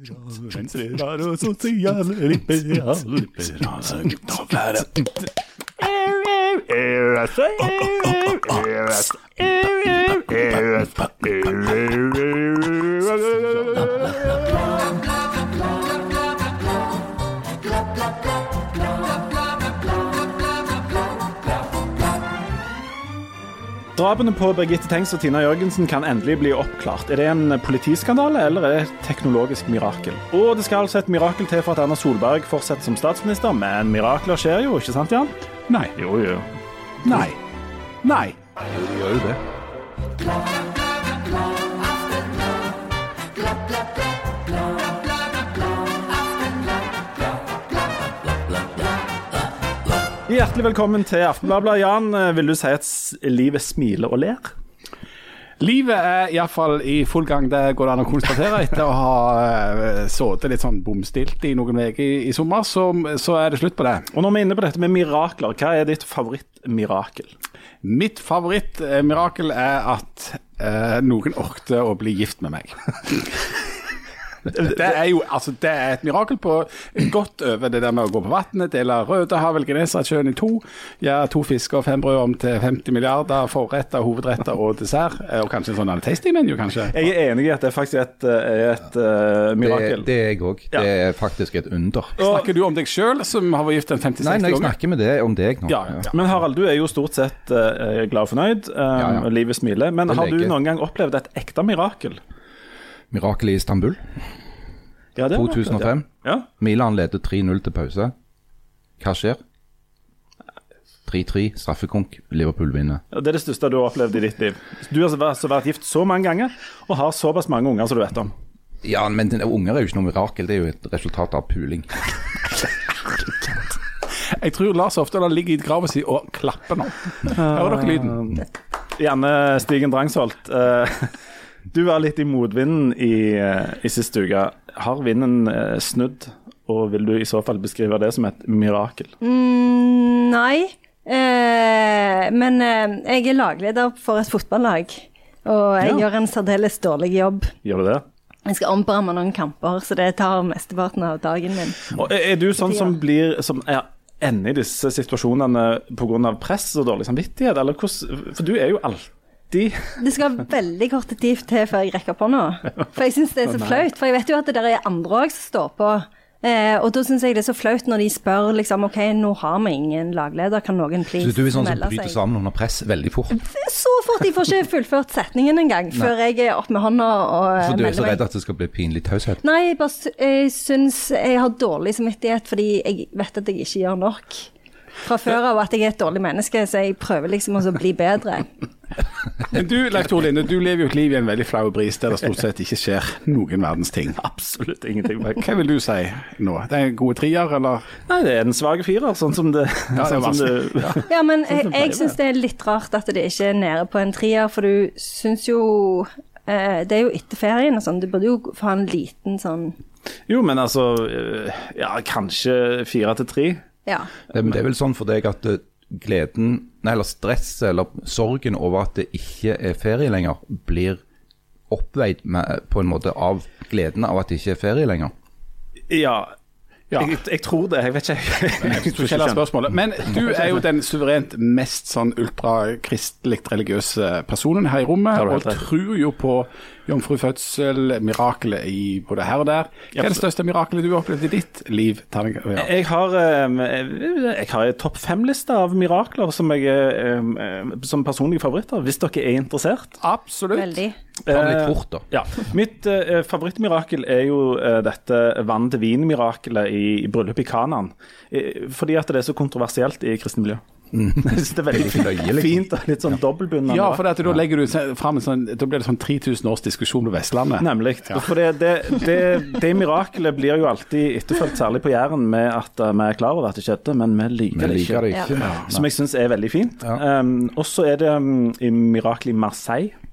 Liberal, social, liberal, liberal, gutta være Eras, eras, eras, Drapene på Birgitte Tengs og Tina Jørgensen kan endelig bli oppklart. Er det en politiskandale eller er det et teknologisk mirakel? Og det skal altså et mirakel til for at Erna Solberg fortsetter som statsminister, men mirakler skjer jo, ikke sant Jan? Nei. Jo, jo. Nei. Nei. Jo, det gjør jo det. Hjertelig velkommen til Aftenbladet. Jan, vil du si at livet smiler og ler? Livet er iallfall i full gang, det går det an å konstatere. Etter å ha uh, sittet litt sånn bomstilt i noen uker i, i sommer, så, så er det slutt på det. Og når vi er inne på dette med mirakler, hva er ditt favorittmirakel? Mitt favorittmirakel er at eh, noen orket å bli gift med meg. Det er jo altså, det er et mirakel på godt over det der med å gå på vannet, dele Rødehavet, Genesaretsjøen i to, gjøre to fisker og fem brød om til 50 milliarder, forretter, hovedretter og dessert, eh, og kanskje en sånn tasting-menu, kanskje. Jeg er enig i at det faktisk er et, er et uh, mirakel. det er jeg òg. Ja. Det er faktisk et under. Snakker du om deg sjøl, som har vært gift en 50-60 Nei, nei, jeg snakker med det om deg nå. Ja, ja. Men Harald, du er jo stort sett uh, glad og fornøyd. Um, Ja, ja. Livet smiler. Men har du noen gang opplevd et ekte mirakel? Mirakel i Istanbul, Ja, det har jeg 2005. Ja. Milan leder 3-0 til pause. Hva skjer? 3-3, straffekonk, Liverpool vinner. Ja, Det er det største du har opplevd i ditt liv. Du har vært gift så mange ganger og har såpass mange unger som du vet om. Ja, men unger er jo ikke noe mirakel, det er jo et resultat av puling. Jeg tror Lars Oftedal ligger i grava si og klapper nå. Hører dere lyden? Gjerne Stigen Drangsholt, eh, du var litt i motvinden i, eh, i siste uke. Har vinden eh, snudd, og vil du i så fall beskrive det som et mirakel? Mm, nei, eh, men eh, jeg er lagleder for et fotballag. Og jeg Ja. gjør en særdeles dårlig jobb. Gjør du det? Jeg skal omberamme noen kamper, så det tar mesteparten av dagen min. Og er, du sånn som blir som er ender i disse situasjonene pga. press og dårlig samvittighet, eller hvordan For du er jo alltid Det skal veldig kort tid til før jeg rekker på noe. For jeg syns det er så flaut. For jeg vet jo at det der er andre òg som står på. Eh, og da syns jeg det er så flaut når de spør liksom OK, nå har vi ingen lagleder, kan noen please Så du er sånn som bryter seg? sammen under press veldig fort? Så fort jeg får ikke fullført setningen engang, før jeg er opp med hånda og For du er så redd at det skal bli pinlig taushet? Nei, jeg bare jeg syns jeg har dårlig samvittighet fordi jeg vet at jeg ikke gjør nok fra før av, at jeg er et dårlig menneske, så jeg prøver liksom å bli bedre. Men du, Leif Linde, du lever jo et liv i en veldig flau bris der det stort sett ikke skjer noen verdens ting. absolutt ingenting. Hva vil du si nå? Det er en gode trier, eller? Nei, det er en svak firer, sånn som det, Ja, sånn som det Ja, men Sånn jeg, jeg syns det er litt rart at det ikke er nede på en trier, for du syns jo eh, Det er jo etter ferien og sånn, du burde jo få en liten sånn Jo, men altså eh, Ja, kanskje fire til tre. Ja. Det, men det er vel sånn for deg at eh, gleden, nei, eller stresset eller sorgen over at det ikke er ferie lenger, blir oppveid med, på en måte av gleden av at det ikke er ferie lenger? Ja. Ja. Jeg, jeg tror det. Jeg vet ikke. Jeg tror ikke det spørsmålet. Men du er jo den suverent mest sånn ultrakristelig religiøse personen her i rommet, og tror jo på jomfrufødsel, mirakelet i både her og der. Hva er det største mirakelet du har opplevd i ditt liv? Ja. Jeg har, jeg har en topp fem-liste av mirakler som, jeg, som personlige favoritter, hvis dere er interessert. Absolutt. Veldig. Ta det litt Eh, fort, da. Ja. Mitt eh, favorittmirakel er jo eh, dette vann-til-vin-mirakelet i, i bryllupet i Kanan. Eh, fordi at det er så kontroversielt i kristent miljø. Mm. det er veldig fint, løye, liksom. fint og litt sånn dobbeltbundet. Ja, for da legger du fram en sånn Da blir det sånn 3000 års diskusjon på Vestlandet. Nemlig. For det, det, det, det mirakelet blir jo alltid etterfulgt, særlig på Jæren, med at eh, vi er klar over at det skjedde, men vi liker det ikke. det ikke. Ja. Som jeg syns er veldig fint. Ja. Um, og så er det um, i mirakelet i Marseille.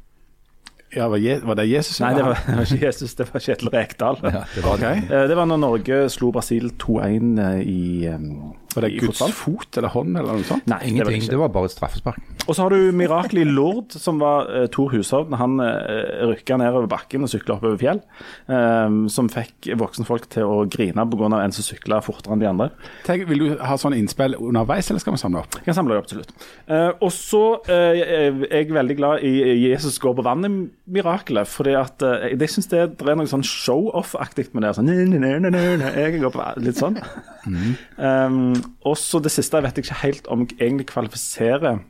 Ja, var, Je var det Jesus? Nei, det var, det var ikke Jesus, det var Kjetil Rekdal. Ja, det var det. Eh, Det var når Norge slo Brasil 2-1 i, um, Var det i Guds fotball. fot eller hånd eller noe sånt? Nei, det var det Ingenting. Det var bare et straffespark. Og så har du mirakelet i Lourdes, som var uh, Tor Hushovd han uh, rykka nedover bakken og sykla oppover fjell. eh, som fikk voksne folk til å grine pga. en som sykla fortere enn de andre. Tenk, vil du ha sånne innspill underveis, eller skal vi samle opp? Jeg kan samle det absolutt. Uh, og så eh, er jeg veldig glad i Jesus går på vannet-mirakelet. fordi at eh, jeg syns det, det er noe sånn show-off-aktig med det. Sånn, «Nei, nei, nei, nei, nei, jeg går på vannet», Litt sånn. Um, og så det siste jeg vet jeg ikke helt om jeg egentlig kvalifiserer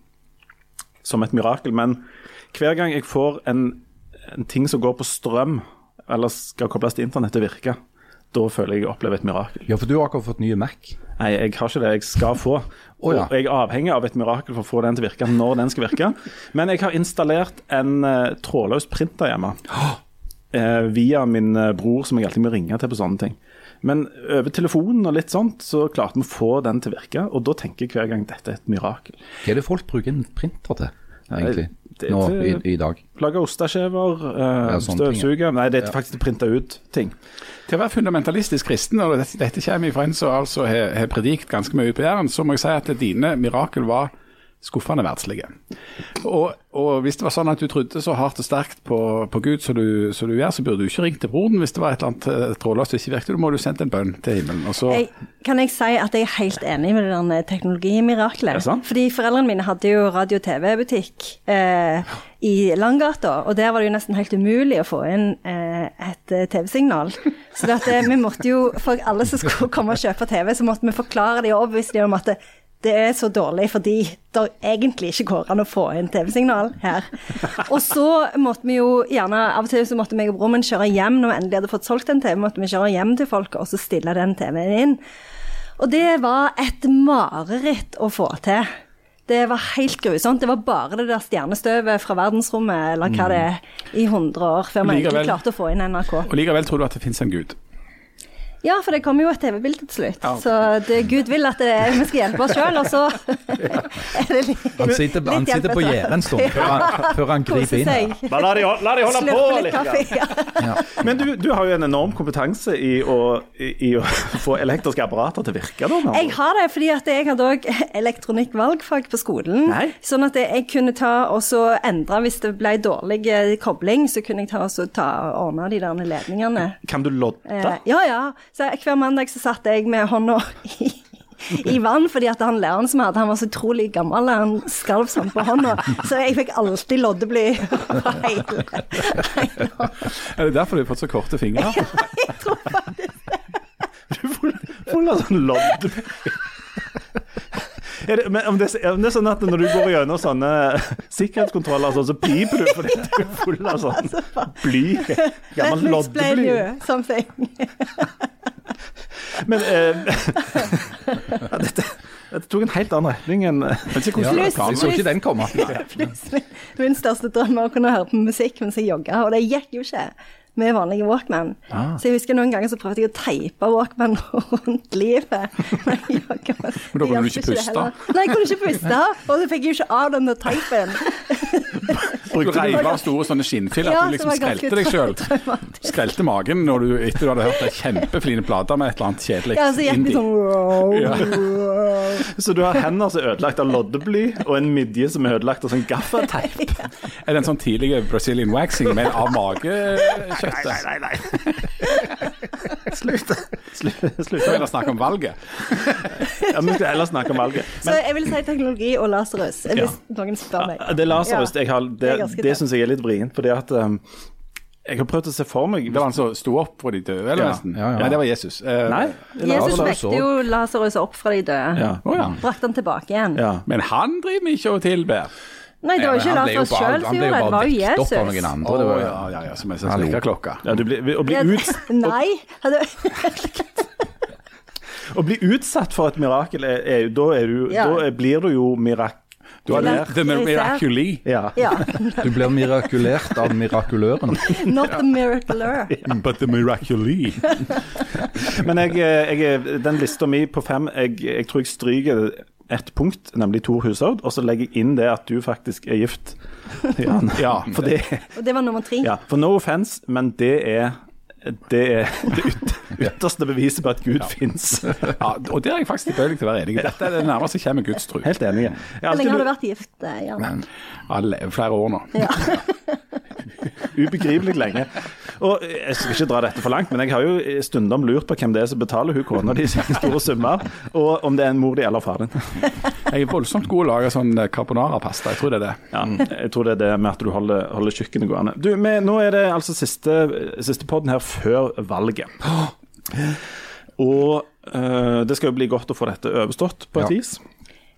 som et mirakel, men hver gang jeg får en, en ting som går på strøm, eller skal kobles til internett til virke, da føler jeg jeg opplever et mirakel. Ja, for du har akkurat fått nye Mac. Nei, jeg har ikke det. Jeg skal få. oh, ja. Og jeg er avhengig av et mirakel for å få den til å virke når den skal virke. Men jeg har installert en uh, trådløs printer hjemme. Uh, via min uh, bror, som jeg alltid må ringe til på sånne ting. Men over telefonen og litt sånt, så klarte vi å få den til å virke. Og da tenker jeg hver gang dette er et mirakel. Hva er det folk bruker en printer til, egentlig? det er Nå i, til- i dag. Lage osteskjever, eh, Ja, støvsuge Nei, det er faktisk til å printe ut ting. Til å være fundamentalistisk kristen, og dette, dette kommer fra en som altså har, har predikt ganske mye på Jæren, så må jeg si at dine mirakel var skuffende verdslige. Og, og hvis det var sånn at du trodde så hardt og sterkt på, på Gud som du, du gjør, så burde du ikke ringt til broren hvis det var et eller annet eh, trådløst som ikke virket. Da må du sendt en bønn til himmelen. Jeg, kan jeg si at jeg er helt enig med det det sant? Fordi foreldrene mine hadde jo radio- og TV-butikk eh, i Langgata, og der var det jo nesten helt umulig å få inn eh, et eh, TV-signal. Så det eh, vi måtte jo, for alle som skulle komme og kjøpe TV, så måtte vi forklare dem og overbevise dem om at det, det er så dårlig fordi det egentlig ikke går an å få inn TV-signal her. Og så måtte vi jo gjerne, av og til så måtte meg og broren min kjøre hjem når vi endelig hadde fått solgt en TV, måtte vi kjøre hjem til folk og så stille den TV-en inn. Og det var et mareritt å få til. Det var helt grusomt. Det var bare det der stjernestøvet fra verdensrommet eller hva det er, i 100 år før vi egentlig klarte å få inn NRK. og likevel tror du at det finnes en Gud. Ja, for det kommer jo et TV-bilde til slutt. Så det, Gud vil at det, vi skal hjelpe oss sjøl, og så er det litt, Han sitter, han litt sitter på gjerdet en stund før han, før han griper inn. Bare la de, la de holde på litt. kaffe. Ja. Men du, du har jo en enorm kompetanse i å, i, i å få elektriske apparater til å virke. Da, Jeg har det fordi at jeg hadde òg elektronikkvalgfag på skolen. Nei. Sånn at jeg kunne ta og så endre hvis det ble dårlig eh, kobling, så kunne jeg ta og så ta ordne de der ledningene. Kan du lodde? Eh, ja, ja. Så hver mandag så satt jeg med hånda i, i vann, fordi at han læreren som jeg hadde, han var så utrolig gammel. Han skalv sånn på hånda. Så jeg fikk alltid loddebly over hele, hele. Er det derfor du har fått så korte fingre? Jeg tror faktisk det. Du får, full sånn lodd. Er det, men om det, om det er sånn at når du går gjennom sånne sikkerhetskontroller, sånn, så piper du fordi du er full av sånn bly? Gammel loddebly. something. Men eh, ja, dette, dette tok en helt annen retning enn Ja, jeg så ikke den komme. Plutselig, min største drøm var å kunne høre på musikk mens jeg jogga, og det gikk jo ikke med vanlige Walkman. Ah. Så jeg husker noen ganger så prøvde jeg å teipe Walkman rundt livet. når jeg. Men da kunne du ikke puste. Nei, jeg kunne ikke puste, og så fikk jeg jo ikke av den teipen. teipen. Du reiv av store sånne skinnfiller Ja, at du liksom skrelte deg sjøl. Skrelte magen når du, etter du hadde hørt ei kjempefine plate med et eller annet kjedelig Ja, så indie. sånn wow, Ja. Så du har hender som er ødelagt av loddebly, og en midje som er ødelagt av sånn gaffateip. Er det en sånn tidlig Brazilian waxing med av magekjøttet? Nei, nei, nei. Slutt. Slutt. Slutt. Så vil snakke om valget. Ja, vi skal heller snakke om valget. Så jeg vil si teknologi og Lasarus, hvis noen spør meg. Det Lasarus jeg det det, det syns jeg er litt vrient. Fordi at um, jeg har prøvd å se for meg Det var han som sto opp fra de døde, eller Ja, nesten? ja, ja. Nei, det var Jesus. Eh, Nei? Jesus vekte jo Lasarus opp fra de døde. Ja. Oh, ja. Brakte han tilbake igjen. ja. Men han driver vi ikke og tilber. Nei, det var jo ikke Han oss bare- sjøl som Han ble gjorde det, jo det bare var jo vekt opp av noen andre. Det var, ja, ja, ja, som en sånn Hallo. slikkerklokke. ja du blir, å, bli ut, Nei. Å bli utsatt for et mirakel, er, er, da, er du, Ja. da er, blir du jo mirak... Du har Eller- The Miraculi. Ja. ja. du blir mirakulert av mirakuløren. Not the miracler. But the Miraculi. Men jeg, eh, jeg, den lista mi på fem, jeg, jeg tror jeg stryker ett punkt, nemlig Tor Hushovd, og så legger jeg inn det at du faktisk er gift. Ja, Ja. For det Og det var nummer tre. Ja, for no offense, men det er det er, det, ytterste beviset på at Gud fins. Ja, og det er jeg faktisk tilbøyelig til å være enig. Dette er det nærmeste jeg kommer gudstro. Helt enig. Hvor lenge har du vært gift, eh, Jan? Alle, flere år nå. Ja. ubegripelig lenge. Og Jeg skal ikke dra dette for langt, men jeg har jo stundom lurt på hvem det er som betaler hun kona di sine store summer, og om det er en mor di eller far din. Jeg er voldsomt god til å lage sånn carbonara-pasta. Jeg tror det er det. Ja, jeg tror det er det med at du holder, holder kjøkkenet gående. Du, men Nå er det altså siste, siste podden her før valget. Og øh, det skal jo bli godt å få dette overstått på et Ja. vis.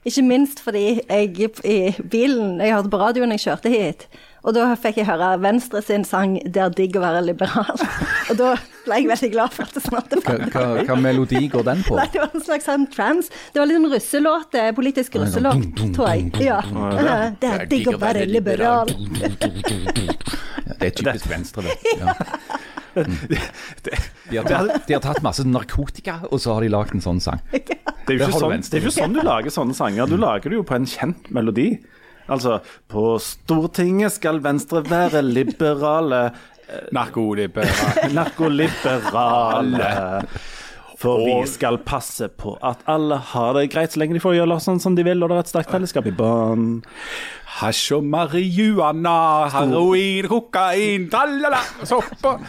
Ikke minst fordi jeg i bilen Jeg hørte på radioen jeg kjørte hit, og da fikk jeg høre Venstre sin sang 'Det er digg å være liberal'. Og da ble jeg veldig glad for at det snart er ferdig. hva, hva melodi går den på? Nei, det var en slags sånn trans. Det var litt sånn russelåt, eh, politisk russelåt, tror jeg. Ja. Det er digg å være liberal. Det er typisk Venstre, det. Ja. De, har tatt, de har tatt masse narkotika, og så har de lagd en sånn sang. Det er jo ikke, sånn, det er ikke sånn du lager sånne sanger. Du lager det jo på en kjent melodi. Altså På Stortinget skal Venstre være liberale, Narkoliberale. narkoliberale. For vi skal passe på at alle har det greit så lenge de får gjøre sånn som de vil, og det er et sterkt fellesskap i bånn. Hasj og marihuana, heroin, kokain, tralala, sopper.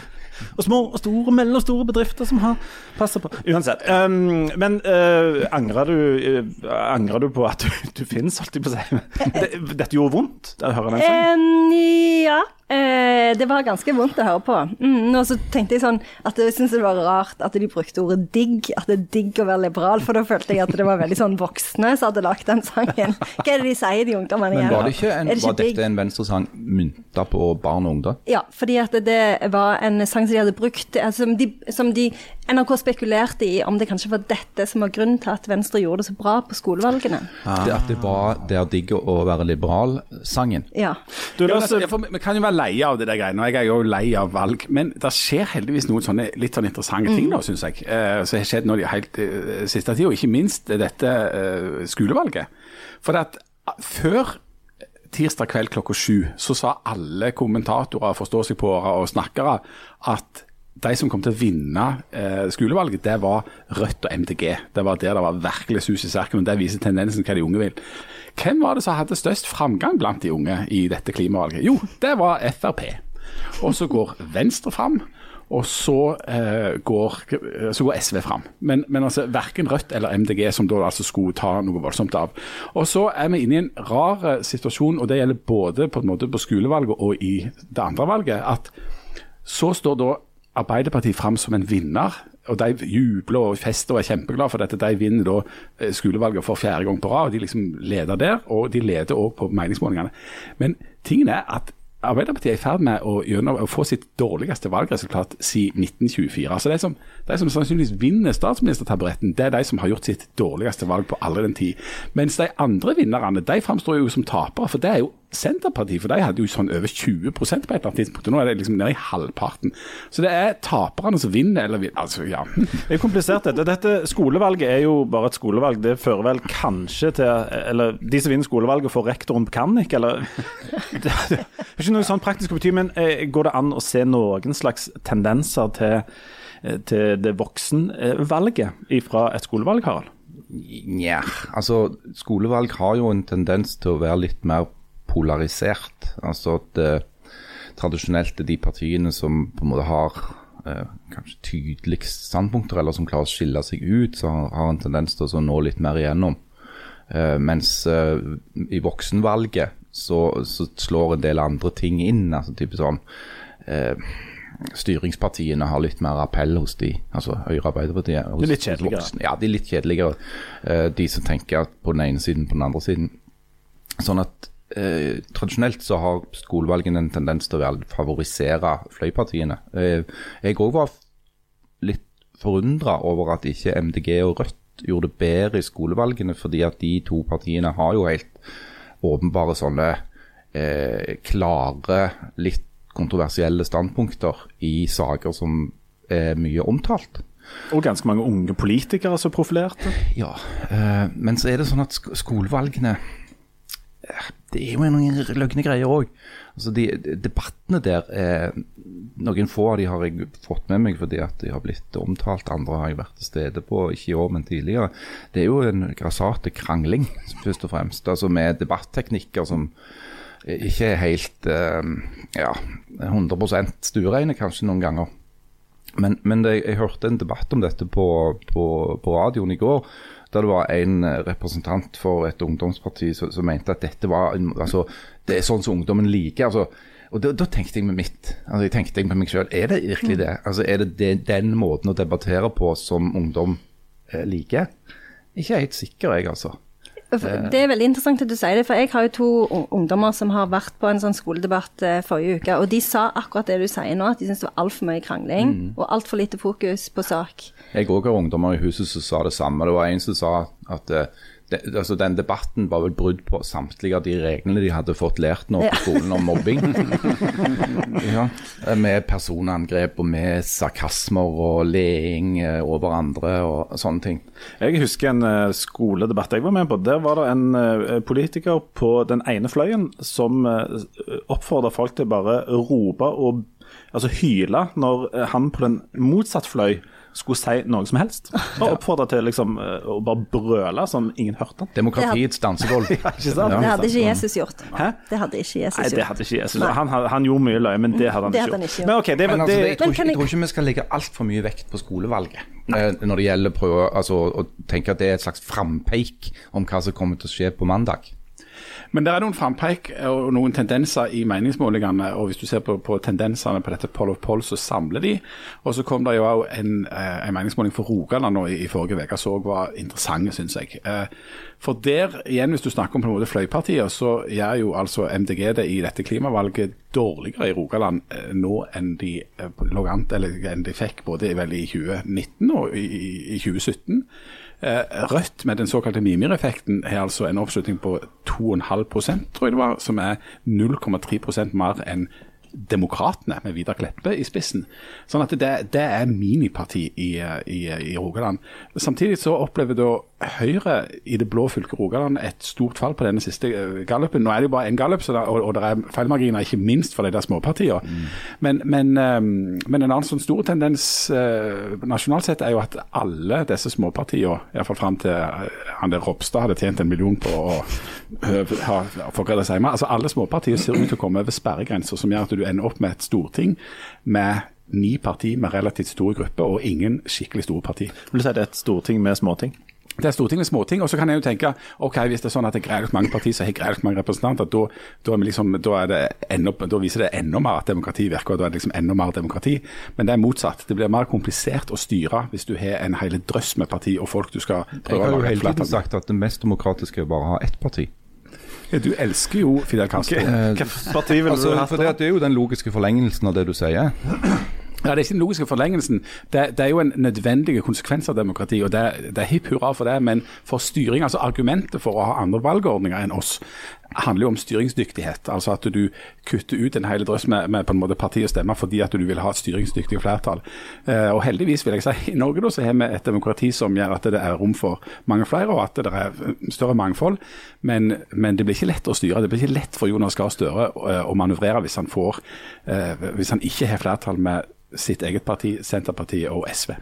Og små og store, mellomstore bedrifter som har passa på. Uansett. Um, men uh, angrer, du, uh, angrer du på at du, du finnes, holdt jeg på å si? Dette gjorde vondt Da jeg hører den sangen? Um, ja. Eh, det var ganske vondt å høre på. Mm, og så tenkte jeg sånn at jeg syntes det var rart at de brukte ordet digg. At det er digg å være liberal, for da følte jeg at det var veldig sånn voksne som hadde lagd den sangen. Hva er det de sier, de ungdommene Men var, det ikke en, det ikke var dette en venstresang mynta på barn og ungdom? Ja, fordi at det var en sang som de hadde brukt, altså, som, de, som de NRK spekulerte i om det kanskje var dette som var grunnen til at Venstre gjorde det så bra på skolevalgene. Det at det var 'Det er digg å være liberal'-sangen. Ja. Du, Ja, altså, for vi kan jo være leie av det der greiene, og jeg er jo lei av valg. Men det skjer heldigvis noen sånne litt sånn interessante ting nå, syns jeg. Uh, som har skjedd nå de helt uh, siste tida, og ikke minst dette uh, skolevalget. For at ah, før tirsdag kveld klokka sju, så sa alle kommentatorer, forståsigpåere og snakkere at de som kom til å vinne eh, skolevalget, det var Rødt og MDG. Det var der det var virkelig sus i serken, og det viser tendensen hva de unge vil. Hvem var det som hadde størst framgang blant de unge i dette klimavalget? Jo, det var Frp. Og så går Venstre fram. Og så, eh, går, så går SV fram. Men, men altså verken Rødt eller MDG, som da altså skulle ta noe voldsomt av. Og så er vi inne i en rar eh, situasjon, og det gjelder både på, en måte på skolevalget og i det andre valget. at så står da Arbeiderpartiet fram som en vinner, og de jubler og fester og er kjempeglade for dette. De vinner da eh, skolevalget for fjerde gang på rad, og de liksom leder der. Og de leder òg på meningsmålingene. Men tingen er at Arbeiderpartiet er i ferd med å, gjennom, å få sitt dårligste valgresultat siden 1924. Altså de som, de som sannsynligvis vinner statsministertaburetten, det er de som har gjort sitt dårligste valg på alle den tid. Mens de andre vinnerne de framstår jo som tapere, for det er jo Senterpartiet. For de hadde jo sånn over 20 på et eller annet tidspunkt, nå er det liksom nede i halvparten. Så det er taperne som vinner, eller vinner. Altså, ja. Det er komplisert dette. Dette skolevalget er jo bare et skolevalg. Det fører vel kanskje til Eller de som vinner skolevalget, får rektoren på Kannik, eller Det det er ikke noe sånn praktisk å bety, men eh, går det an å se noen slags tendenser til, eh, til det voksenvalget fra et skolevalg, Harald? Nja, altså skolevalg har jo en tendens til å være litt mer polarisert. Altså at eh, tradisjonelt er de partiene som på en måte har eh, kanskje tydeligst standpunkter, eller som klarer å skille seg ut, så har, har en tendens til å nå litt mer igjennom. Eh, mens eh, i voksenvalget så, så slår en del andre ting inn. altså type sånn eh, Styringspartiene har litt mer appell hos de, altså Høyre Arbeiderpartiet. hos- De litt kjedeligere. Ja, de er litt kjedeligere. Eh, de som tenker på den ene siden, på den andre siden. Sånn at eh, tradisjonelt så har skolevalgene en tendens til å favorisere fløypartiene. Eh, jeg òg var litt forundra over at ikke MDG og Rødt gjorde det bedre i skolevalgene, fordi at de to partiene har jo helt åpenbare sånne eh, klare, litt kontroversielle standpunkter i saker som er mye omtalt. Og ganske mange unge politikere som er profilerte. Ja, eh, men så er det sånn at sk skolevalgene det er jo noen løgne greier òg. Altså de, de, debattene der eh, Noen få av de har jeg fått med meg fordi at de har blitt omtalt. Andre har jeg vært til stede på, ikke i år, men tidligere. Det er jo en grassate krangling, først og fremst. Altså med debatteknikker som ikke er helt eh, ja, 100% stuereine kanskje noen ganger. Men, men det, jeg hørte en debatt om dette på, på, på radioen i går der det var en representant for et ungdomsparti som, som mente at dette var altså, det er sånn som ungdommen liker. altså og da, da, tenkte jeg med mitt, altså jeg tenkte på meg selv, er det virkelig det? Altså Er det, det den måten å debattere på som ungdom eh, liker? Ikke helt sikker, jeg, altså. Det er veldig interessant at du sier det, for jeg har jo to ungdommer som har vært på en sånn skoledebatt eh, forrige uke, og de sa akkurat det du sier nå, at de syntes det var altfor mye krangling mm. og altfor lite fokus på sak. Jeg òg har ungdommer i huset som sa det samme. Det var en som sa at uh, det, altså Den debatten var vel brudd på samtlige av de reglene de hadde fått lært nå på skolen om mobbing. ja, med personangrep og med sarkasmer og leing eh, over andre og sånne ting. Jeg husker en eh, skoledebatt jeg var med på. Der var det en eh, politiker på den ene fløyen som oppfordra folk til bare rope og altså hyle når han på den motsatte fløy skulle si noe som helst. Og oppfordra til liksom, eh, å bare brøle som ingen hørte. Demokratiets dansegulv. ja, det hadde ikke Jesus gjort. Hæ? Det hadde ikke Jesus gjort. Nei, det hadde ikke Jesus gjort. Han, han, gjorde mye løye, men det hadde han, det ikke, hadde gjort. ikke gjort. Men, okay, det, men altså, det, jeg, tror ikke, jeg, tror ikke, vi skal legge altfor mye vekt på skolevalget. Eh, når det gjelder prøve, altså, å tenke at det er et slags frampeik om hva som kommer til å skje på mandag. Men det er noen frampeik og noen tendenser i meningsmålingene. og Hvis du ser på, på tendensene på dette Poll of Poll, så samler de. Og så kom det jo òg en, eh, en, meningsmåling for Rogaland nå i, i forrige uke som òg var interessant, syns jeg. Eh, for der, igjen hvis du snakker om på en måte fløypartier, så gjør jo altså MDG det i dette klimavalget dårligere i Rogaland eh, nå enn de eller enn de fikk både i 2019 og i, i 2017. Eh, Rødt med den såkalte Mimir-effekten har altså en oppslutning på 2,5 tror jeg det var, som er 0,3% mer enn Demokratene med Vidar Kleppe i spissen. Sånn at det, det er miniparti i, i, i, Rogaland. Samtidig så opplever da Høyre i det blå fylket Rogaland et stort fall på denne siste eh, gallupen. Nå er det jo bare én gallup, og, og det er feilmarginer, ikke minst for de der småpartiene. Mm. Men, men, um, men, en annen sånn stor tendens uh, nasjonalt sett er jo at alle disse småpartiene, iallfall fram til han der Ropstad hadde tjent en million på å få ha forgredet seg med, altså alle småpartier ser ut til å komme over sperregrenser som gjør at du ender opp med et storting med ni parti med relativt store grupper, og ingen skikkelig store parti. Vil du si det er et storting med småting? Det er Stortinget småting. Og så kan jeg jo tenke ok, hvis det er sånn at det er greit mange partier som har greit mange representanter, da, da, liksom, da, enda, da, viser det enda mer at demokrati virker, og da er det liksom enda mer demokrati. Men det er motsatt. Det blir mer komplisert å styre hvis du har en hel drøss med parti og folk du skal prøve å lage Jeg har jo hele tiden sagt at det mest demokratiske er bare å ha ett parti. Ja, du elsker jo Fidel Castro. Okay. Hvilket parti vil altså, du ha? Det, det er jo den logiske forlengelsen av det du sier. Ja, Det er ikke den logiske forlengelsen. Det, det, er jo en nødvendig konsekvens av demokrati. og Det, det er hipp hurra for det. Men for styring, altså argumentet for å ha andre valgordninger enn oss, handler jo om styringsdyktighet. Altså at du kutter ut en hel drøss med, med på en måte parti og stemmer fordi at du vil ha et styringsdyktig flertall. Eh, og heldigvis vil jeg si i Norge da, så har vi et demokrati som gjør at det er rom for mange flere, og at det er større mangfold. Men, men det blir ikke lett å styre. Det blir ikke lett for Jonas Gahr Støre å, å manøvrere hvis han, får, eh, hvis han ikke har flertall med sitt eget parti, Senterpartiet og SV.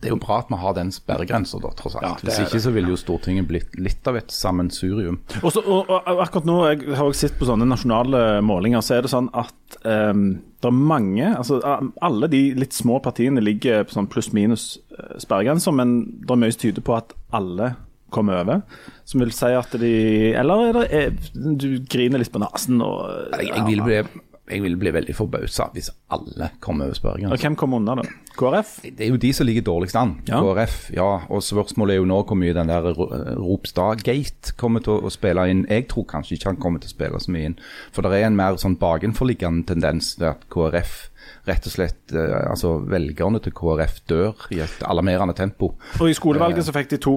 Det er jo bra at vi har den sperregrensa, tross alt. Ja, Hvis ikke så ville jo Stortinget blitt litt av et sammensurium. Også, og, og, akkurat nå jeg har jeg sett på sånne nasjonale målinger, så er det sånn at um, det er mange altså Alle de litt små partiene ligger på sånn pluss-minus eh, sperregrenser, men det er mye som tyder på at alle kommer over. Som vil si at de Eller er det, er, du griner litt på nesen og Jeg, jeg vil bli jeg vil bli veldig forbausa hvis alle kommer over spørringen. Og Hvem kommer unna, da? KrF? Det er jo de som ligger dårligst an. Ja. KrF, ja. Og spørsmålet er jo nå hvor mye den der Ropstad-gate kommer til å spille inn. Jeg tror kanskje ikke han kommer til å spille så mye inn. For det er en mer sånn bakenforliggende tendens til at KrF rett og slett eh, altså velgerne til KrF dør i et alarmerende tempo. Og I skolevalget så fikk de 2,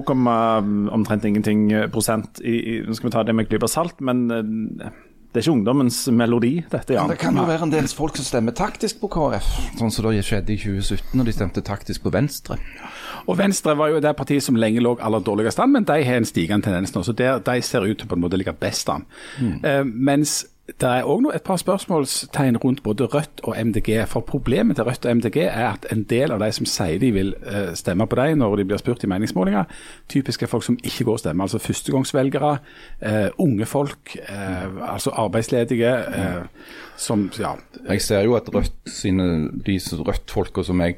omtrent ingenting prosent. I, skal vi ta det med en klype salt, men eh, Det er ikke ungdommens melodi, dette, ja. Det kan jo være en del folk som stemmer taktisk på KrF, sånn som det skjedde i 2017 når de stemte taktisk på Venstre. Og Venstre var jo det partiet som lenge lå aller dårligst an, men de har en stigende tendens nå. Så der, de ser ut til på en måte å ligge best an. Eh, mens det er òg et par spørsmålstegn rundt både Rødt og MDG. For problemet til Rødt og MDG er at en del av de som sier de vil eh, stemme på dem når de blir spurt i meningsmålinger, typisk er folk som ikke går og stemmer. Altså førstegangsvelgere, uh, unge folk, uh, altså arbeidsledige. Uh, som, ja, Jeg ser jo at Rødt sine, de Rødt-folka som jeg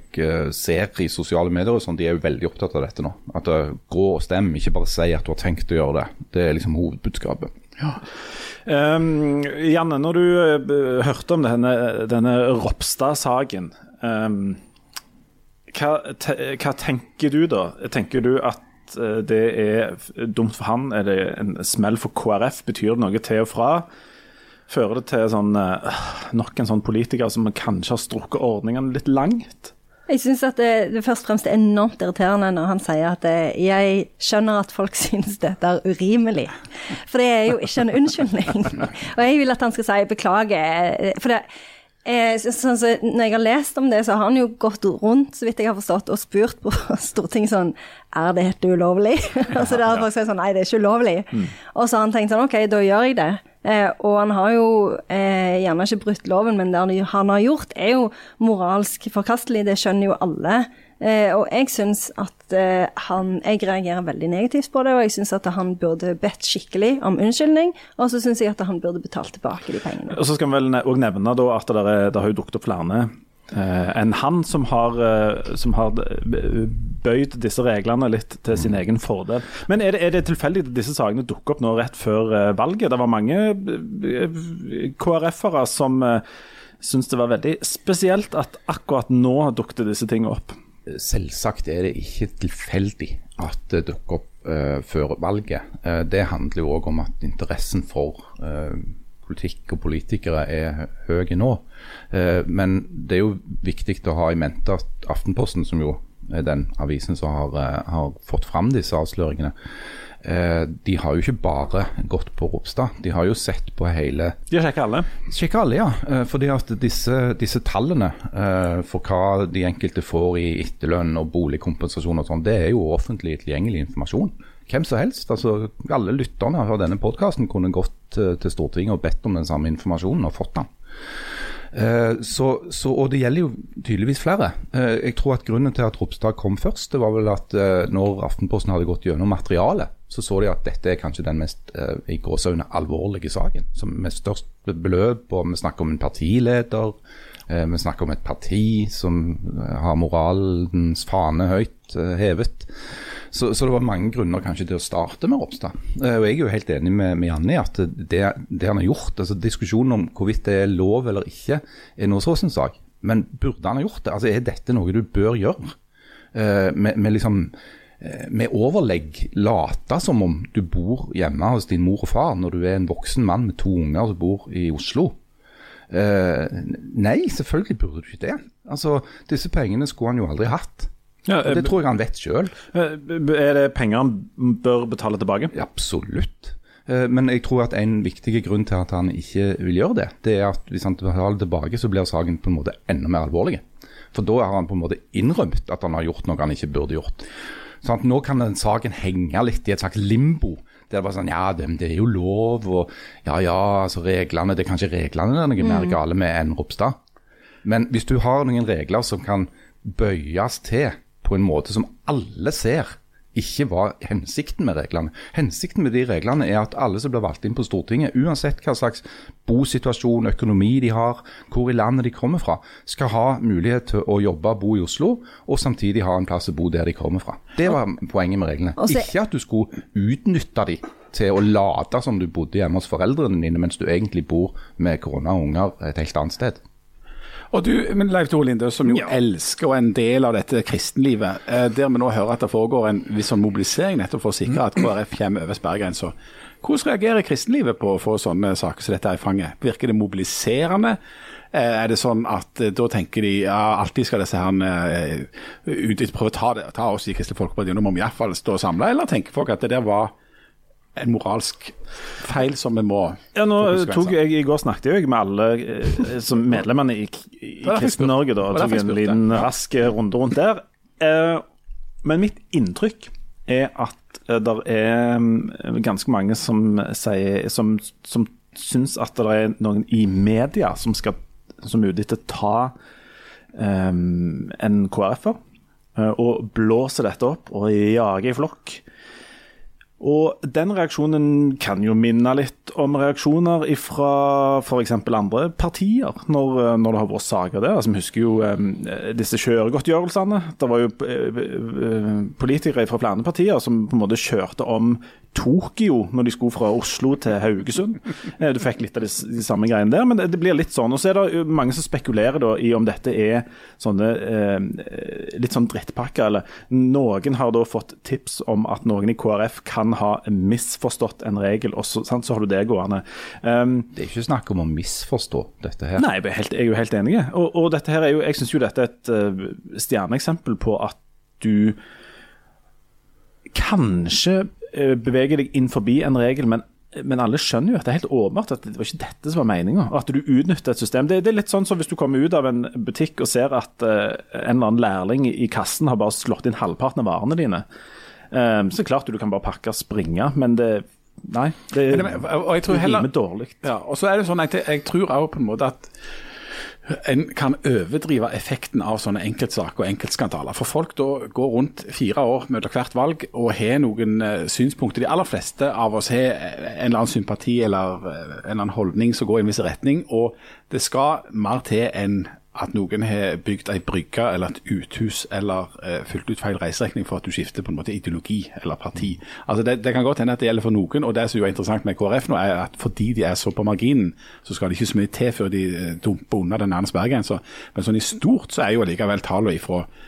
ser i sosiale medier, og sånn, de er jo veldig opptatt av dette nå. At Gå og stem, ikke bare si at du har tenkt å gjøre det. Det er liksom hovedbudskapet. Um, Janne, når du uh, hørte om denne, denne Ropstad-saken, um, hva, hva tenker du da? Tenker du at uh, det er dumt for han? Er det en smell for KrF? Betyr det noe til og fra? Fører det til sånn, uh, nok en sånn politiker som kanskje har strukket ordningene litt langt? Jeg syns at det, det først og fremst er enormt irriterende når han sier at det, jeg skjønner at folk syns dette er urimelig. For det er jo ikke en unnskyldning. Og jeg vil at han skal si beklager. eh, For det, eh, så- sånn, så når jeg har lest om det, så har han jo gått rundt, så vidt jeg har forstått, og spurt på Stortinget sånn Er dette ulovlig? altså det har folk sagt sånn Nei, det er ikke ulovlig. Og så har han tenkt sånn OK, da gjør jeg det. Eh, og han har jo eh, gjerne ikke brutt loven, men det han- har gjort, er jo moralsk forkastelig. Det skjønner jo alle. Eh, og jeg syns at eh, han Jeg reagerer veldig negativt på det, og jeg syns at han burde bedt skikkelig om unnskyldning. Og så syns jeg at han burde betalt tilbake de pengene. Og så skal vi vel òg nevne da at det har jo dukket opp flere eh, enn han som har, eh, som har bøyd disse reglene litt til sin egen fordel. Men er det, er det tilfeldig at disse sakene dukker opp nå rett før eh, valget? Det var mange KrF-ere som uh, syntes det var veldig spesielt at akkurat nå dukket disse tingene opp. Selvsagt er det ikke tilfeldig at det dukker opp uh, før valget. Uh, det handler jo òg om at interessen for eh, politikk og politikere er hø- høy nå. Eh, men det er jo viktig å ha i mente at Aftenposten, som jo er den avisen som har, eh, har fått fram disse avsløringene, eh, de har jo ikke bare gått på Ropstad. De har jo sett på hele De har sjekka alle. Sjekka alle, ja. Fordi at disse, disse tallene eh, for hva de enkelte får i etterlønn og boligkompensasjon og sånn, det er jo offentlig tilgjengelig informasjon. Hvem som helst, altså alle lytterne av denne podkasten kunne gått eh, til Stortinget og bedt om den samme informasjonen og fått den. Eh, Så, så, og det gjelder jo tydeligvis flere. Eh, Jeg tror at Grunnen til at Ropstad kom først, det var vel at eh, når Aftenposten hadde gått gjennom materialet, så så de at dette er kanskje den mest i gåseøyne alvorlige saken. Som med størst beløp, og vi snakker om en partileder. Vi snakker om et parti som har moralens fane høyt hevet. Så, så det var mange grunner kanskje til å starte med Ropstad. Eh, Og jeg er jo helt enig med, med Janne i at det, det han har gjort, altså diskusjonen om hvorvidt det er lov eller ikke, er nå så sin sak. Men burde han ha gjort det? Altså Er dette noe du bør gjøre? Eh, med, med liksom eh, med overlegg late som om du bor hjemme hos din mor og far når du er en voksen mann med to unger som bor i Oslo. Eh, nei, selvfølgelig burde du ikke det. Altså, Disse pengene skulle han jo aldri hatt. Ja, Og det tror jeg han vet sjøl. eh, Er det penger han bør betale tilbake? Absolutt. Eh, Men jeg tror at en viktig grunn til at han ikke vil gjøre det, det er at hvis han betaler tilbake, så blir saken på en måte enda mer alvorlig. For da har han på en måte innrømt at han har gjort noe han ikke burde gjort. Sånn Nå kan den saken henge litt i et slags limbo. Der det var sånn, ja, det, det er jo lov, og ja, ja, altså reglene, det er kanskje reglene det er noe mer gale med enn Ropstad. Men hvis du har noen regler som kan bøyes til på en måte som alle ser ikke var hensikten med reglene. Hensikten med de reglene er at alle som blir valgt inn på Stortinget, uansett hva slags bosituasjon, økonomi de har, hvor i landet de kommer fra, skal ha mulighet til å jobbe og bo i Oslo, og samtidig ha en plass å bo der de kommer fra. Det var poenget med reglene. Ikke at du skulle utnytte de til å late som du bodde hjemme hos foreldrene dine, mens du egentlig bor med kone og unger et helt annet sted. Og du, men Leif Tore Linde, som jo elsker og er en del av dette kristenlivet, eh, der vi nå hører at det foregår en viss sånn mobilisering nettopp for å sikre at KrF kommer over sperregrensa. Hvordan reagerer kristenlivet på å få sånne saker som dette i fanget? Virker det mobiliserende? Eh, Er det sånn at eh, da tenker de ja, alltid skal disse her ut, prøve å ta, det, ta oss i Kristelig Folkeparti, nå må vi iallfall stå samla, eller tenker folk at det der var en moralsk feil som vi må Ja, nå tok jeg, I går snakket jeg med alle eh, som medlemmene i, i Kristen-Norge. da, tok en liten rask runde rundt der. Eh, men mitt inntrykk er at eh, det er mm, ganske mange som sier som, som syns at det er noen i media som skal som er ute etter å ta um, en KrF-er og blåse dette opp og jage i flokk. Og den reaksjonen kan jo minne litt om reaksjoner fra f.eks. andre partier, når, eh, når det har vært saker der. Altså, vi husker jo um, disse kjøregodtgjørelsene. Det var jo uh, politikere fra flere partier som på en måte kjørte om Tokyo når de skulle fra Oslo til Haugesund. Du fikk litt av de, de samme greiene der, men det, det blir litt sånn. Og så er det mange som spekulerer da i om dette er sånne eh, litt sånn drittpakker, eller noen har da fått tips om at noen i KrF kan ha misforstått en regel, og så, sant, så har du det gående. Um, Det er ikke snakk om å misforstå dette her. Nei, jeg er, helt, jeg er jo helt enig. Og, og dette her er jo, jeg syns jo dette er et uh, stjerneeksempel på at du kanskje uh, beveger deg inn forbi en regel, men, men alle skjønner jo at det er helt åpenbart at det var ikke dette som var meninga. At du utnytter et system. Det, det er litt sånn som hvis du kommer ut av en butikk og ser at uh, en eller annen lærling i kassen har bare slått inn halvparten av varene dine. Eh, så klart du kan bare pakke og springe, men det Nei, det, rimer dårlig. Ja, og så er det sånn at jeg, jeg tror også på en måte at en kan overdrive effekten av sånne enkeltsaker og enkeltskandaler. For folk da går rundt fire år mellom hvert valg og har noen eh, synspunkter. De aller fleste av oss har en eller annen sympati eller eh, en eller annen holdning som går i en viss retning. Og det skal mer til enn at noen har bygd ei brygge eller et uthus eller eh, fylt ut feil reiseregning for at du skifter på en måte ideologi eller parti. Altså det, det kan godt hende at det gjelder for noen, og det som er interessant med KrF nå, er at fordi de er så på marginen, så skal det ikke så mye til før de eh, dumper unna den nærmeste sperregrensa. Men sånn i stort så er jo allikevel tallene fra eh,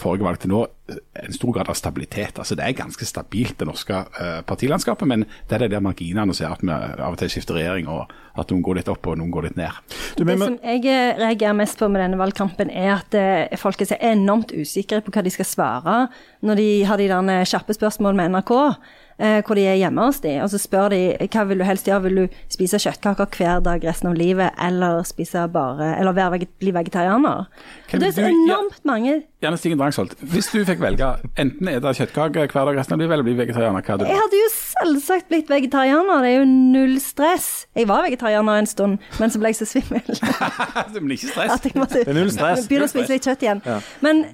forrige valg til nå eh, en stor grad av stabilitet. Altså Det er ganske stabilt, det norske eh, partilandskapet, men det er det der marginene ser at vi av og til skifter regjering, og at noen går litt opp og noen går litt ned. Du, men, Det som jeg eh, reagerer mest på med denne valgkampen, er at eh, folk er så enormt usikre på hva de skal svare når de har de eh, kjappe spørsmål med NRK. Eh, hvor de er hjemme hos de, og så spør de hva vil du helst gjøre. Vil du spise kjøttkaker hver dag resten av livet, eller spise bare, eller være, veget- bli vegetarianer? Kan det er så du- ja. enormt mange Janne Stigen Drangsholt, hvis du fikk velge enten spise kjøttkake hver dag resten av livet, eller bli vegetarianer, hva hadde du Jeg hadde jo selvsagt blitt vegetarianer, det er jo null stress. Jeg var vegetarianer en stund, men så ble jeg så svimmel. du blir ikke stress. At jeg måtte er null stress. begynne å spise litt kjøtt igjen. Men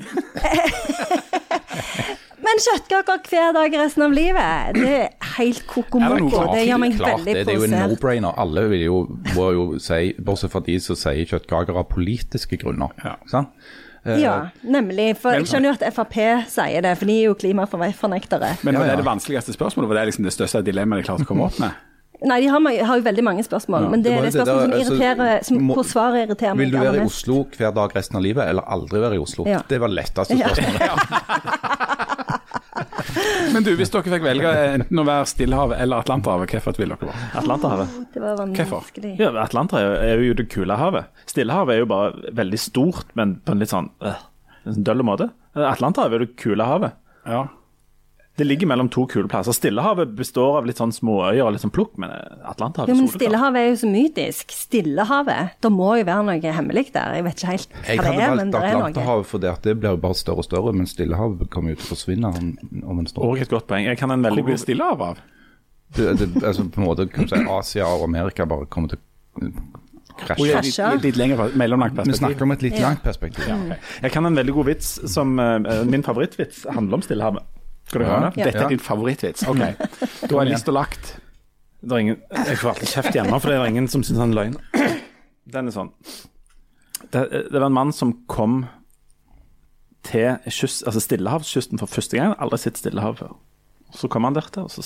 Men kjøttkaker hver dag resten av livet, det er helt Er det kokomoko. Det gjør meg Klart, veldig provosert. det er jo en no-brainer. Alle vil jo, må jo si, bortsett fra de som sier kjøttkaker av politiske grunner. Ja. Sant? Eh, Ja, nemlig. For jeg skjønner jo at Frp sier det, for de er jo klimafornektere. Men var Ja, ja. det det vanskeligste spørsmålet? Var det liksom det største dilemmaet de klarte å komme opp med? Nei, de har, har jo veldig mange spørsmål, men det det er det spørsmålet som altså, irriterer, som, må- hvor svaret irriterer meg Vil du være i. Oslo hver dag resten av livet, eller aldri være i Oslo? Ja. Det var letteste Ja. Men du, hvis dere fikk velge enten å være Stillehavet eller Atlanterhavet, hvorfor ville dere være? Atlanterhavet. Det var vanskelig. Ja, Atlanterhavet er jo det kule havet. Stillehavet er jo bare veldig stort, men på en litt sånn øh, døll måte. Atlanterhavet er det kule havet. Ja. Det ligger mellom to kule plasser. Stillehavet består av litt sånn småøyer og litt sånn plukk, men Atlanterhavet er soleklart. Stillehavet er jo så mytisk. Stillehavet. Det må jo være noe hemmelig der. Jeg vet ikke helt Jeg hva det er, men det er noe. Atlanterhavet fordi at det blir jo bare større og større, men Stillehavet kommer jo til å forsvinne om, om en stund. Og et godt poeng. Jeg kan en veldig god Stillehav av? Det, det, altså på en måte kan du si Asia og Amerika bare kommer til krasje. et litt, litt lenger, mellomlangt Vi snakker om et litt langt perspektiv. Jeg kan en veldig god vits som eh, Min favorittvits handler om Stillehavet. Skal du høre det? Ja. Dette er din favorittvits. Ok. Da er lista lagt. Det er ingen, jeg får alltid kjeft hjemme, for det er ingen som syns han er løgn. Den er sånn det, det var en mann som kom til kyst, altså Stillehavskysten for første gang. Aldri sett Stillehavet før. Så kom han der til, og så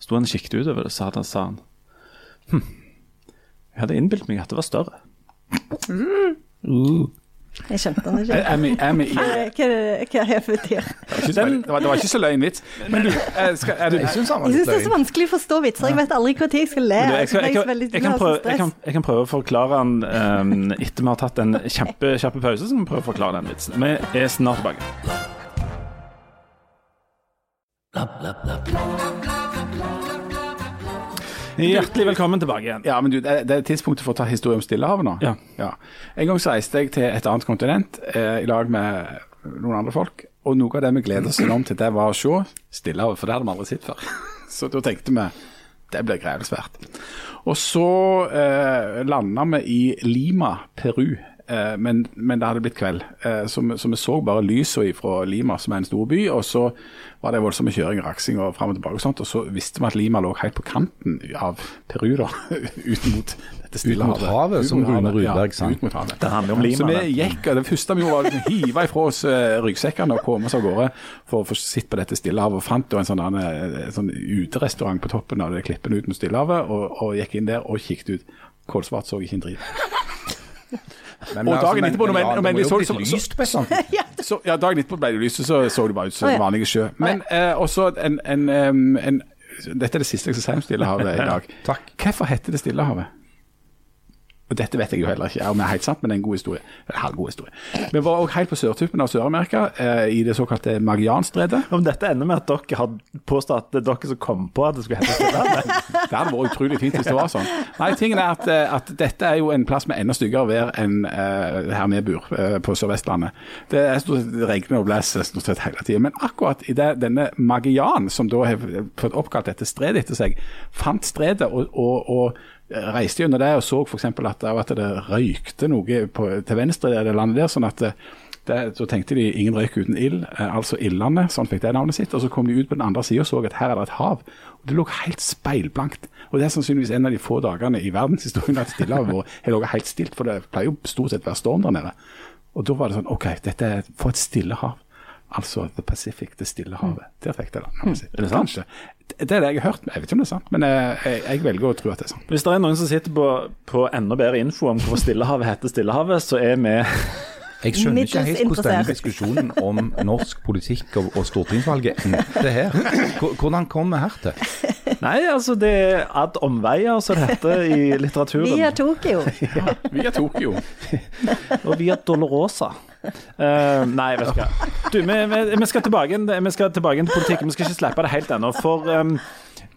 sto han og kikket utover det, så hadde han, sa han hm, Jeg hadde innbilt meg at det var større. Jeg skjønte den ikke. Er, er, vi, er vi i Hva er det hva er det betyr? det, var, det, var, ikke så løgn vits. Men du, eh, skal, er du Jeg Jeg syns det er så vanskelig å forstå vitser. Jeg vet aldri når jeg skal le. Jeg, jeg, kan, jeg, prøve, jeg, jeg å forklare den um, etter vi har tatt en kjempe, kjappe pause. Så kan vi prøve å forklare den vitsen. Vi er snart tilbake. Hjertelig velkommen tilbake igjen. Ja, men du, det, det er tidspunktet for å ta historie om Stillehavet nå. Ja. En gang så reiste jeg til et annet kontinent eh, i lag med noen andre folk. Og noe av det vi gleder oss enormt til, det var å se Stillehavet, for det hadde vi aldri sett før. Så da tenkte vi det blir grevelsvært. svært. Og så eh, landa vi i Lima, Peru. Eh, men, men det hadde blitt kveld, eh, så, vi, så vi så bare lysene fra Lima, som er en stor by. Og så var det voldsomme kjøring, raksing og fram og tilbake. Og sånt, og så visste vi at Lima lå helt på kanten av Peru, da, ut mot dette stille Ut mot havet, som Rune Rudberg sang. Ut mot havet. Det handler om Lima. Så vi det. gikk, og det første vi gjorde var å hive ifra oss eh, ryggsekkene og komme oss av gårde for å få sitte på dette Stillehavet. Og fant da en sånn, en sånn uterestaurant på toppen av det klippen ut mot Stillehavet, og, og gikk inn der og kikket ut. Kålsvart så ikke en drit. Men, Og altså, dagen etterpå, når ja, når så- så- lyst på et sånt. Så, ja, dagen etterpå ble det lyst, så så det bare ut som ja. vanlige sjø. Men eh, også en, en, en, en Dette er det siste jeg skal si om Stillehavet i dag. Takk. Hvorfor heter det Stillehavet? Og Dette vet jeg jo heller ikke om det er helt sant, men det er en god historie. En halvgod historie. Vi var også helt på sørtuppen av Sør-Amerika, eh, i det såkalte Magellanstredet. Om dette ender med at dere har påstått at det er dere som kom på at det skulle hete Stillehavet. Det hadde vært utrolig fint hvis det var sånn. Nei, tingen er at, eh, at dette er jo en plass med enda styggere vær enn eh, her vi bor eh, på Sør-Vestlandet. Det er stort sett regner og blåser stort sett hele tida. Men akkurat i det, denne Magian, som da har fått oppkalt dette stredet etter seg, fant stredet og, og, og reiste gjennom det og så f.eks. At, at det røykte noe på, til venstre i det landet der. sånn at det, det, så tenkte de ingen røyk uten ild, eh, altså Ildlandet, sånn fikk det navnet sitt. Og så kom de ut på den andre sida og så at her er det et hav. Og Det lå helt speilblankt. Og det er sannsynligvis en av de få dagene i verdenshistorien at Stillehavet har ligget helt stilt, for det pleier jo stort sett å være storm der nede. Og da var det sånn OK, dette er for et stille hav. Altså The Pacific, det stille havet. Der fikk det landet sitt. Er det sant? Kanskje. Det er det jeg har hørt, jeg vet ikke om det er sant, men eh, jeg, jeg velger å tro at det er sant. Hvis det er noen som sitter på, på enda bedre info om hvorfor Stillehavet heter Stillehavet, så er vi Jeg skjønner ikke helt hvordan denne diskusjonen om norsk politikk og, og stortingsvalget endte her. Hvordan kom vi her til? Nei, altså det er ad omveier, som det heter i litteraturen. Via Tokyo. Vi er Tokyo. Og via Dolorosa. Eh, nei, vet du hva. Vi, vi, vi, skal tilbake, vi skal tilbake til politikken. Vi skal ikke slippe det helt ennå. For um,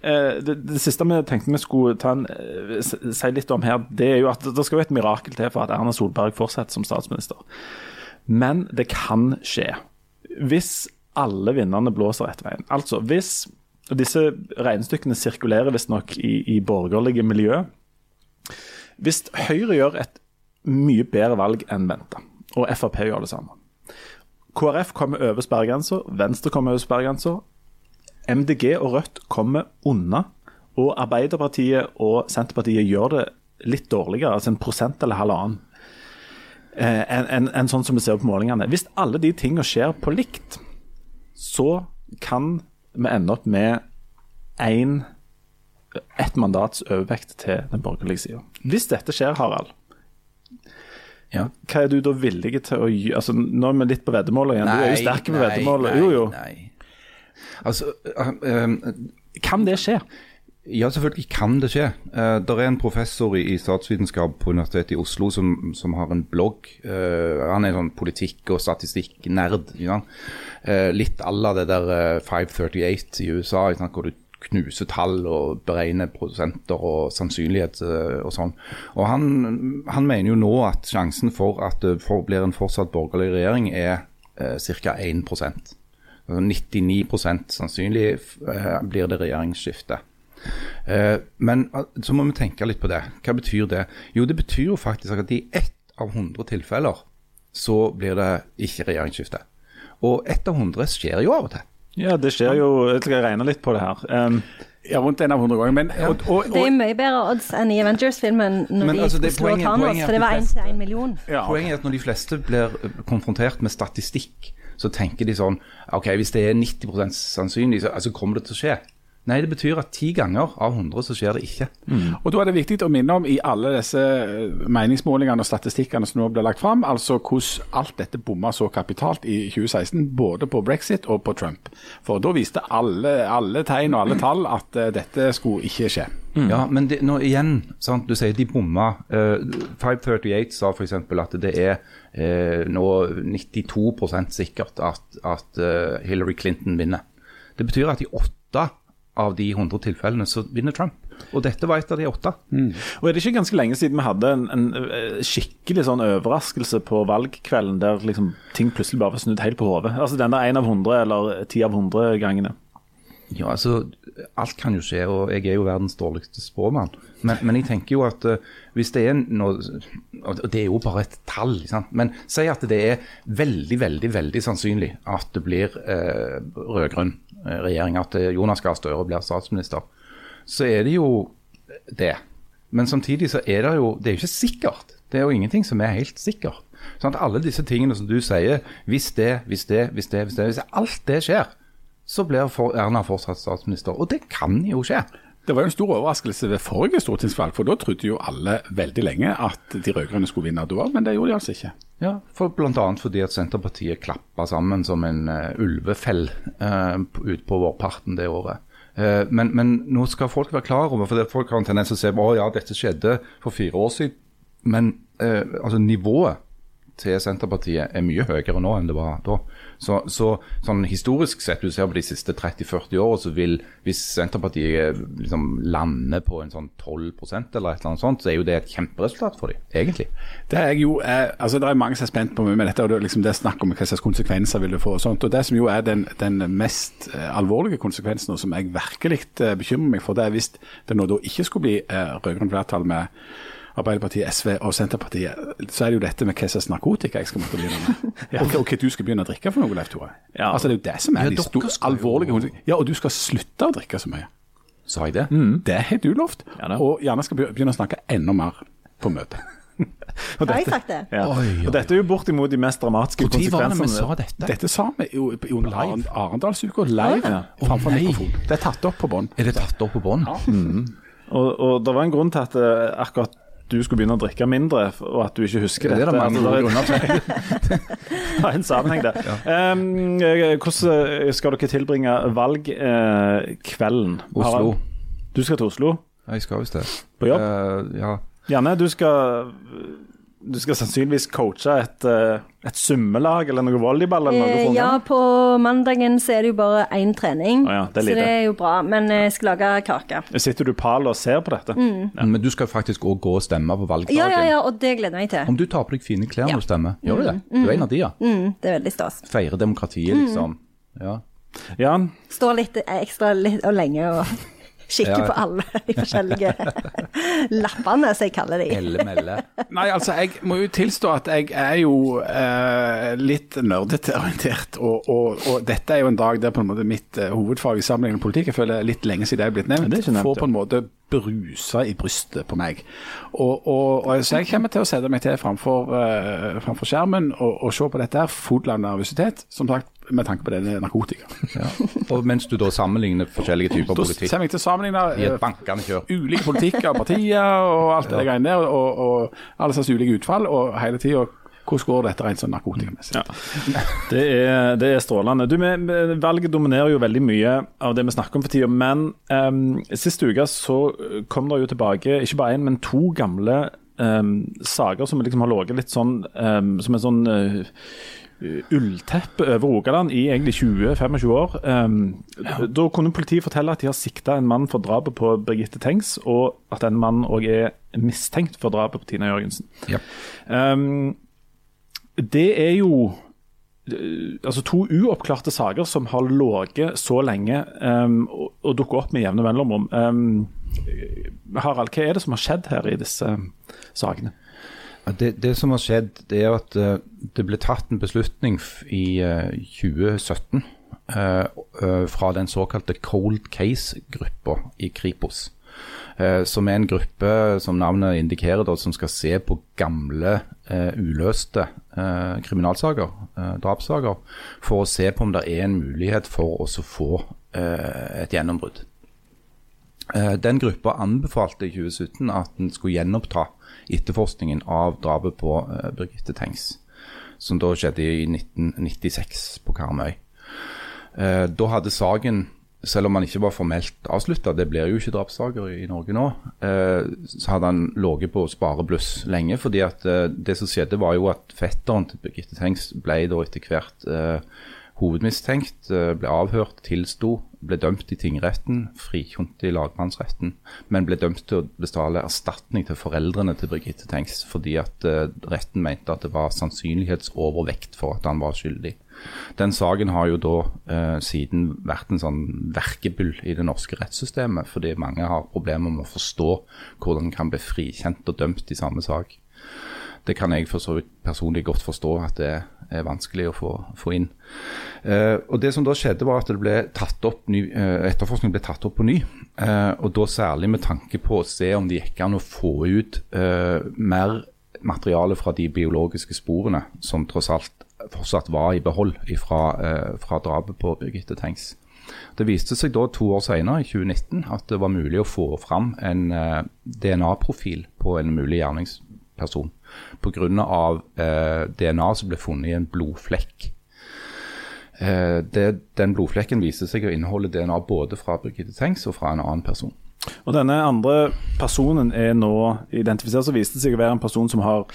det, det siste vi tenkte vi skulle en, eh, si litt om her, det er jo at det skal jo et mirakel til for at Erna Solberg fortsetter som statsminister. Men det kan skje. Hvis alle vinnerne blåser rett veien. Altså hvis Disse regnestykkene sirkulerer visstnok i, i borgerlige miljø. Hvis Høyre gjør et mye bedre valg enn venta, og Frp gjør det samme KrF kommer over sperregrensa, Venstre kommer over sperregrensa, MDG og Rødt kommer unna, og Arbeiderpartiet og Senterpartiet gjør det litt dårligere, altså en prosent eller halvannen, eh, enn en, en sånn som vi ser på målingene. Hvis alle de tingene skjer på likt, så kan vi ende opp med én ett mandats overvekt til den borgerlige sida. Hvis dette skjer, Harald, Ja. hva er du da villig til å gjøre? Altså, nå er vi litt på veddemålet igjen. du er jo sterk på veddemålet. Jo, jo. Nei. Altså, eh, eh, Kan det skje? Ja, selvfølgelig kan det skje. Uh, det er en professor i, i statsvitenskap på Universitetet i Oslo som, som har en blogg. Uh, han er sånn politikk- og statistikknerd. sant? Eh, litt à la det der eh, 538 i USA, hvor du knuser tall og beregne prosenter og sannsynlighet eh, og sånn. Og han, han mener jo nå at sjansen for at det for, blir en fortsatt borgerlig regjering er eh, ca. 1 Altså 99 sannsynlig eh, blir det regjeringsskifte. Eh, men eh, så må vi tenke litt på det. Hva betyr det? Jo, det betyr jo faktisk at i ett av 100 tilfeller så blir det ikke regjeringsskifte. Og ett av 100 skjer jo av og til. Ja, det skjer jo Jeg skal regne litt på det her. Um, Ja, rundt en av hundre ganger. Men, og, og, Det er mye bedre odds enn i Avengers-filmen når Men de altså, det skulle slå poenget- Thanos, poenget for det var én til én million. ja. Poenget er at når de fleste blir eh, konfrontert med statistikk, så tenker de sånn OK, hvis det er 90% sannsynlig, så altså, kommer det til å skje. Nei, det betyr at ti ganger av 100 så skjer det ikke. Og Da er det viktig å minne om i alle disse eh, meningsmålingene og statistikkene som nå blir lagt fram, altså hvordan alt dette bomma så kapitalt i 2016, både på brexit og på Trump. For da viste alle, alle tegn og alle tall at uh, dette skulle ikke skje. Ja, men det, nå igjen, sant? du sier de bomma. Uh, 538 sa f.eks. at det er uh, nå 92 sikkert at, at Hillary Clinton vinner. Det betyr at i åtte av de 100 tilfellene så vinner Trump. Og dette var et av de åtte. Og er det ikke ganske lenge siden vi hadde en, en eh, skikkelig sånn overraskelse på valgkvelden, der liksom ting plutselig bare var snudd helt på hodet? Altså den der én av hundre eller ti av hundre gangene. Ja, altså, alt kan jo skje, og jeg er jo verdens dårligste spåmann. Men, men jeg tenker jo at uh, hvis det er noe Og det er jo bare et tall, ikke sant? men si at det er veldig, veldig veldig sannsynlig at det blir uh, rød-grønn regjering, at eh, Jonas Gahr Støre blir statsminister. Så er det jo det. Men samtidig så er det jo Det er jo ikke sikkert. Det er jo ingenting som er helt sikkert. Sånn at alle disse tingene som du sier, hvis det, hvis det, hvis det, hvis det, hvis alt det skjer, så blir Erna fortsatt statsminister. Og det kan jo skje. Det var jo en stor overraskelse ved forrige stortingsvalg, for da trodde jo alle veldig lenge at de rød-grønne skulle vinne da, men det gjorde de altså ikke. Ja, for Bl.a. fordi at Senterpartiet klappa sammen som en uh, ulvefell uh, ut på vårparten det året. Uh, men, men nå skal folk være klar over, for folk har en tendens til å se at ja, dette skjedde for fire år siden. Men uh, altså nivået til Senterpartiet er mye høyere nå enn det var da. Så, så sånn historisk sett, du ser på de siste 30-40 årene, så vil hvis Senterpartiet liksom lander på en sånn 12 eller et eller annet sånt, så er jo det et kjemperesultat for dem, egentlig. Det er jo, eh, altså det er mange som er spent på med dette, og det, er liksom det snakk om hva slags konsekvenser vil det få. og sånt, og Det som jo er den, den mest eh, alvorlige konsekvensen, og som jeg virkelig eh, bekymrer meg for, det er hvis det nå da ikke skulle bli eh, rød-grønt flertall med Arbeiderpartiet, SV og Senterpartiet, så er det jo dette med hva slags narkotika jeg skal måtte begynne med. og, hva- og hva du skal begynne å drikke for noe, Leif Tore. Ja. Altså Det er jo det som er Ja, de store, alvorlige jo-. Ja, og du skal slutte å drikke så mye. Sa jeg det? Det er helt lovt. Ja, og gjerne skal begynne å snakke enda mer på møtet. Og Har jeg sagt det? Ja. Oi, oi. Og dette er jo bortimot de mest dramatiske Når var det vi sa dette? Dette sa vi jo i- under Arend- Arendalsuka live Ja. framfor Å, mikrofon. Det er tatt opp på bånd. Er det tatt opp på bånd? Og, og det var en grunn til at eh, akkurat du skulle begynne å drikke mindre, og at du ikke husker Det er det Altså, gode det er- det er en sammenheng der. Um, eh, hvordan skal dere tilbringe valgkvelden? Oslo. Du skal til Oslo? Jeg skal visst det. På jobb? Uh, ja. Janne, du skal du skal sannsynligvis coache et, eh, et summelag eller noe volleyball eller noe Eh, ja, på mandagen så er det jo bare én trening, oh ja, det så lite. det er jo bra. Men jeg skal lage kake. Sitter du pal og ser på dette? Men du skal faktisk òg gå og stemme på valgdagen. Ja, ja, ja, og det gleder jeg meg til. Om du tar på deg fine klær Ja. når du stemmer, gjør du det? Du er en av de, ja. Mm, det er veldig stas. Feire demokratiet, liksom. Ja. Jan, Står litt ekstra litt og lenge og kikker Ja. på alle de forskjellige lappene, som jeg kaller de. Elle melle. Nei, altså, jeg må jo tilstå at jeg er jo eh, litt nerdete orientert. Og, og, og dette er jo en dag der på en måte mitt eh, hovedfag i sammenhengende politikk jeg føler litt lenge siden det er blitt nevnt, det er ikke nevnt, får på en måte brusa i brystet på meg. Og, og, og Så jeg kommer til å sette meg til framfor, uh, framfor skjermen og, og se på dette her full av nervøsitet, som sagt med tanke på denne narkotika. Ja. Og mens du da sammenligner forskjellige typer Da politikk kommer jeg til å sammenligne i et bankende kjør. ulike politikker, partier og alt det der greiene der, og, og alle slags ulike utfall, og hele tida hvordan går dette rent sånn narkotikamessig. det er, det er strålende. Du, vi, Valget dominerer jo veldig mye av det vi snakker om for tida. Men um, sist uke så kom det jo tilbake ikke bare én, men to gamle um, saker som liksom har ligget litt sånn um, som en sånn uh, ullteppe over Rogaland i egentlig 20-25 år. Em, Da kunne politiet fortelle at de har sikta en mann for drapet på Birgitte Tengs, og at den mannen òg er mistenkt for drapet på Tina Jørgensen. Ja. Um, det er jo eh, altså to uoppklarte saker som har ligget så lenge um, og, og dukker opp med jevne mellomrom. Um, Harald, hva er det som har skjedd her i disse um, sakene? Det, det som har skjedd, det er at eh, det ble tatt en beslutning i eh, 2017 eh, eh, fra den såkalte Cold Case-gruppa i Kripos. Eh, som er en gruppe, som navnet indikerer, da, som skal se på gamle, eh, uløste eh, kriminalsaker, drapssaker, for å se på om det er en mulighet for å få et gjennombrudd. Den gruppa anbefalte i 2017 at en skulle gjenoppta etterforskningen av drapet på Birgitte Tengs, som da skjedde i 1996 på Karmøy. Da hadde saken, selv om han ikke var formelt avslutta, det blir jo ikke drapssaker i Norge nå, eh, så hadde han ligget på sparebluss lenge. fordi at eh, det som skjedde, var jo at fetteren til Birgitte Tengs ble da etter hvert eh, hovedmistenkt, ble avhørt, tilsto, ble dømt i tingretten, frikjent i lagmannsretten, men ble dømt til å bestale erstatning til foreldrene til Birgitte Tengs fordi at uh, retten mente at det var sannsynlighetsovervekt for at han var skyldig. Den saken har jo da uh, siden vært en sånn verkebyll i det norske rettssystemet, fordi mange har problemer med å forstå hvordan en kan bli frikjent og dømt i samme sak. Det kan jeg for så vidt personlig godt forstå at det er vanskelig å få, få inn. Eh, og Det som da skjedde, var at det ble tatt opp ny, eh, etterforskning ble tatt opp på ny. Eh, og da Særlig med tanke på å se om det gikk an å få ut eh, mer materiale fra de biologiske sporene, som tross alt fortsatt var i behold fra, eh, fra drapet på Birgitte Tengs. Det viste seg da to år senere, i 2019, at det var mulig å få fram en eh, DNA-profil på en mulig gjerningsperson pga. Eh, DNA som ble funnet i en blodflekk. Eh, det, den blodflekken viste seg å inneholde DNA både fra Birgitte Tengs og fra en annen person. Og Denne andre personen er nå identifisert, så viste det seg å være en person som har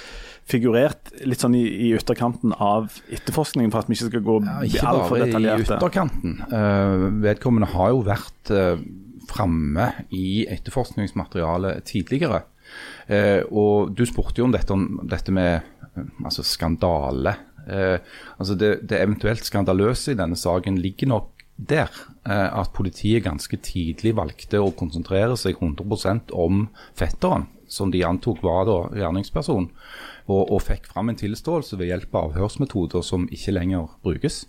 figurert litt sånn i, i ytterkanten av etterforskningen, for at vi ikke skal gå ja, ikke altfor detaljert. Ikke bare i ytterkanten. Uh, vedkommende har jo vært uh, framme i etterforskningsmaterialet tidligere. Eh, og Du spurte jo om dette, om dette med eh, altså skandale. Eh, altså det, det, eventuelt skandaløse i denne saken ligger nok der. Eh, at politiet ganske tidlig valgte å konsentrere seg 100% om fetteren, som de antok var da gjerningsperson, og, og fikk fram en tilståelse ved hjelp av avhørsmetoder som ikke lenger brukes.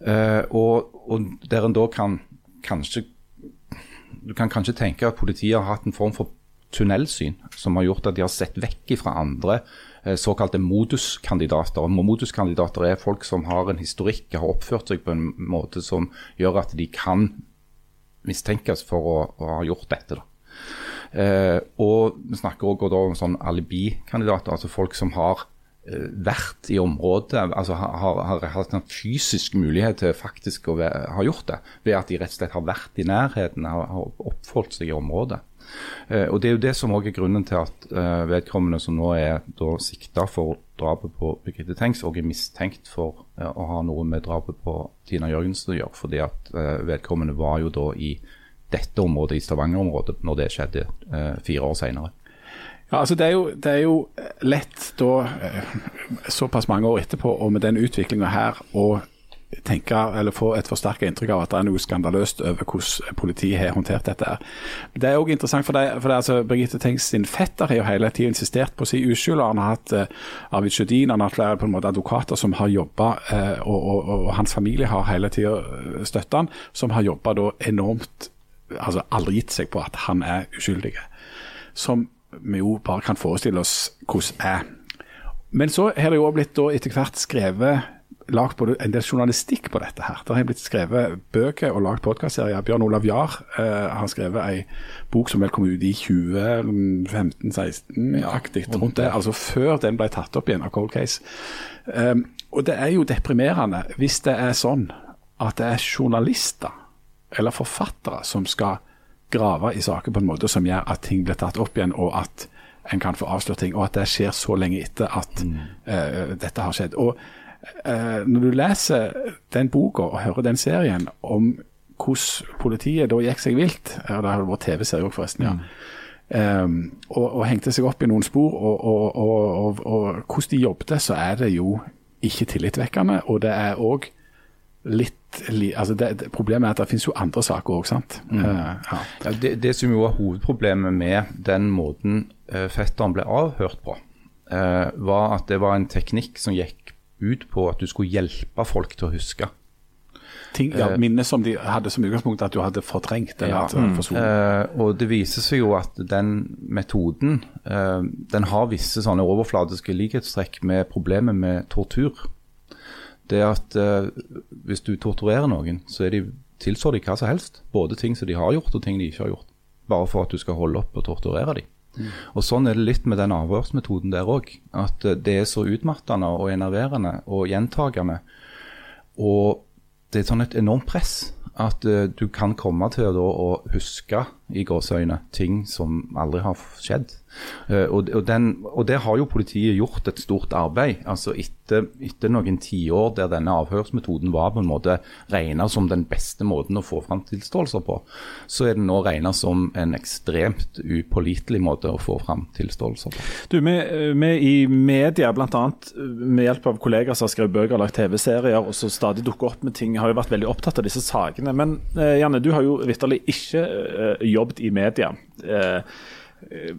Eh, og, og der en da kan kanskje du kan kanskje tenke at politiet har hatt en form for tunnelsyn som har gjort at de har sett vekk fra andre eh, såkalte moduskandidater. Moduskandidater er folk som har en historikk, har oppført seg på en måte som gjør at de kan mistenkes for å, å ha gjort dette. Eh, og Vi snakker også om sånn alibikandidater, altså folk som har eh, vært i området, altså har, har, hatt en fysisk mulighet til faktisk å ha gjort det, ved at de rett og slett har vært i nærheten, har, har oppholdt seg i området. Eh, og Det er jo det som også er grunnen til at eh, vedkommende som nå er sikta for drapet på Birgitte Tengs, og er mistenkt for eh, å ha noe med drapet på Tina Jørgensen å gjøre. fordi at vedkommende var jo da i dette området, i Stavanger-området, når det skjedde fire år senere. Ja, altså det er, jo, det er jo lett da, såpass mange år etterpå, og med den utviklinga her, å tenke, eller få et forsterka inntrykk av at det er noe skandaløst over hvordan politiet har håndtert dette. her. Det er òg interessant, for, det, for det, altså, Birgitte Tengs sin fetter har jo hele tida insistert på sin uskyld. Han har hatt uh, Arvid Sjødin, han har flere på en måte advokater som har jobba, uh, og, og, og, hans familie har hele tida eh, støtta han, som har jobba enormt altså aldri gitt seg på at han er uskyldig. Som vi jo bare kan forestille oss hvordan er. Men så har det jo blitt da etter hvert skrevet lagd både en del journalistikk på dette. her. Det har blitt skrevet bøker og lagd podkastserier. Bjørn Olav Jahr eh, har skrevet ei bok som vel kom ut i 2015-16-aktig. rundt det, Altså før den ble tatt opp igjen av Cold Case. Um, og det er jo deprimerende hvis det er sånn at det er journalister eller forfattere som skal grave i saker på en måte som gjør at ting blir tatt opp igjen, og at en kan få avslørt ting, og at det skjer så lenge etter at mm. uh, dette har skjedd. Og eh, når du leser den boka og hører den serien om hvordan politiet da gikk seg vilt ja, Det har vært TV-serie òg, forresten. ja. Um, og, og, hengte seg opp i noen spor, og, og, og, hvordan de jobbet, så er det jo ikke tillitvekkende. Og det er òg litt altså det, det, Problemet er at det finnes jo andre saker òg, sant. Mm. Uh, ja. Ja, det, det, som jo var hovedproblemet med den måten uh, fetteren ble avhørt på, uh, var at det var en teknikk som gikk ut på at du skulle hjelpe folk til å huske. Ting, ja, eh, Minner som de hadde som utgangspunkt at du hadde fortrengt. Ja, mm, eh, og Det viser seg jo at den metoden eh, den har visse sånne overfladiske likhetstrekk med problemet med tortur. Det at eh, Hvis du torturerer noen, så er de, tilstår de hva som helst. Både ting som de har gjort og ting de ikke har gjort. Bare for at du skal holde opp og torturere dem. Mm. Og Sånn er det litt med den avhørsmetoden der òg. At eh, det er så utmattende og enerverende og gjentagende. Og det er sånn et enormt press at uh, du kan komme til å huske i gåseøyne, ting som aldri har skjedd. Eh, og, og, den, og der har jo politiet gjort et stort arbeid. altså Etter, etter noen tiår der denne avhørsmetoden var på en måte regnet som den beste måten å få fram tilståelser på, så er det nå regnet som en ekstremt upålitelig måte å få fram tilståelser på. Du, vi, vi i media, bl.a. med hjelp av kollegaer som har skrevet bøker og lagt TV-serier, og som stadig dukker opp med ting, har jo vært veldig opptatt av disse sakene. Men eh, Janne, du har jo vitterlig ikke eh, jobbet i media. Eh, Eh,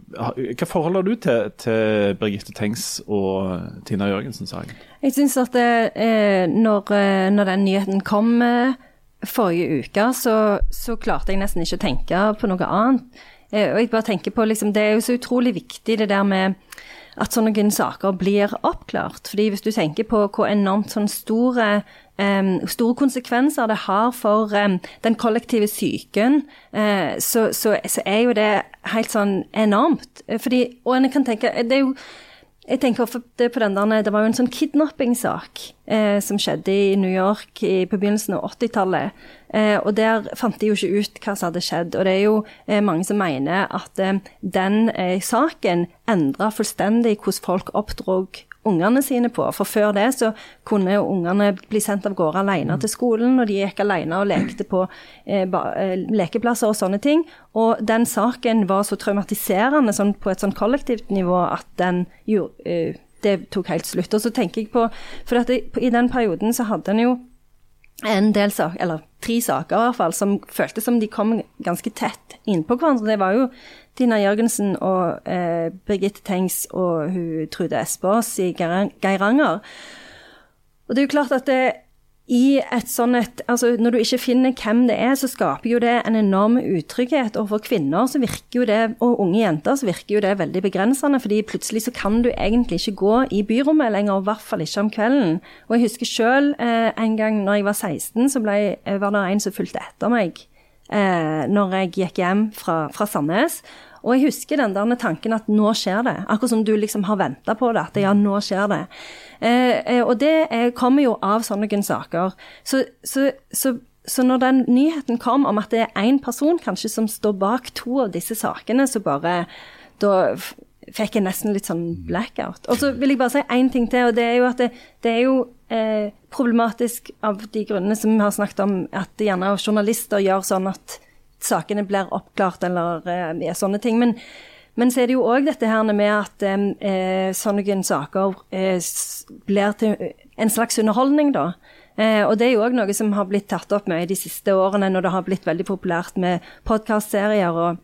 hva forhold har du til, til Birgitte Tengs og Tina Jørgensen-saken? Jeg syns at eh, når, eh, når, den nyheten kom forrige uke, så, så, klarte jeg nesten ikke å tenke på noe annet. Og jeg bare tenker på liksom, Det er jo så utrolig viktig det der med at sånne saker blir oppklart. Fordi Hvis du tenker på hvor enormt sånn store store konsekvenser det har for den kollektive psyken, uh, så, så, så, er jo det helt sånn enormt. Fordi, og en kan tenke det er jo jeg tenker det på den der, det var jo en sånn kidnappingssak eh, som skjedde i New York i, på begynnelsen av 80-tallet. Eh, og Der fant de jo ikke ut hva som hadde skjedd. og Det er jo eh, mange som mener at eh, den eh, saken endra fullstendig hvordan folk oppdrog ungene sine på. For før det så kunne jo ungene bli sendt av gårde alene til skolen, og de gikk alene og lekte på eh, eh, lekeplasser og sånne ting. Og den saken var så traumatiserende sånn, på et sånn kollektivt nivå at den gjorde, eh, det tok helt slutt. Og så tenker jeg på For det, i den perioden så hadde en jo en del saker, eller tre saker i hvert fall, som føltes som de kom ganske tett innpå hverandre. Det var jo Tina Jørgensen og eh, Birgitte Tengs og hun Trude Espås i Geiranger. Og det er jo klart at det, i et sånn et Altså, når du ikke finner hvem det er, så skaper jo det en enorm utrygghet. Og for kvinner så virker jo det, og unge jenter så virker jo det veldig begrensende. fordi plutselig så kan du egentlig ikke gå i byrommet lenger, og i hvert fall ikke om kvelden. Og jeg husker sjøl eh, en gang når jeg var 16, så ble, var det en som fulgte etter meg eh, når jeg gikk hjem fra, fra Sandnes. Og jeg husker den der tanken at nå skjer det. Akkurat som du liksom har venta på det. At ja, nå skjer det. Eh, eh, og det er, kommer jo av sånne saker. Så, så, så, så, når den nyheten kom om at det er én person kanskje som står bak to av disse sakene, så bare Da fikk jeg nesten litt sånn blackout. Og så vil jeg bare si én ting til, og det er jo at det, det er jo eh, problematisk av de grunnene som vi har snakket om, at gjerne journalister gjør sånn at sakene blir oppklart eller eh, sånne ting. Men, men, så er det jo òg dette her med at eh, sånne saker eh, blir til en slags underholdning, da. Eh, og det er jo òg noe som har blitt tatt opp mye de siste årene, når det har blitt veldig populært med podkastserier og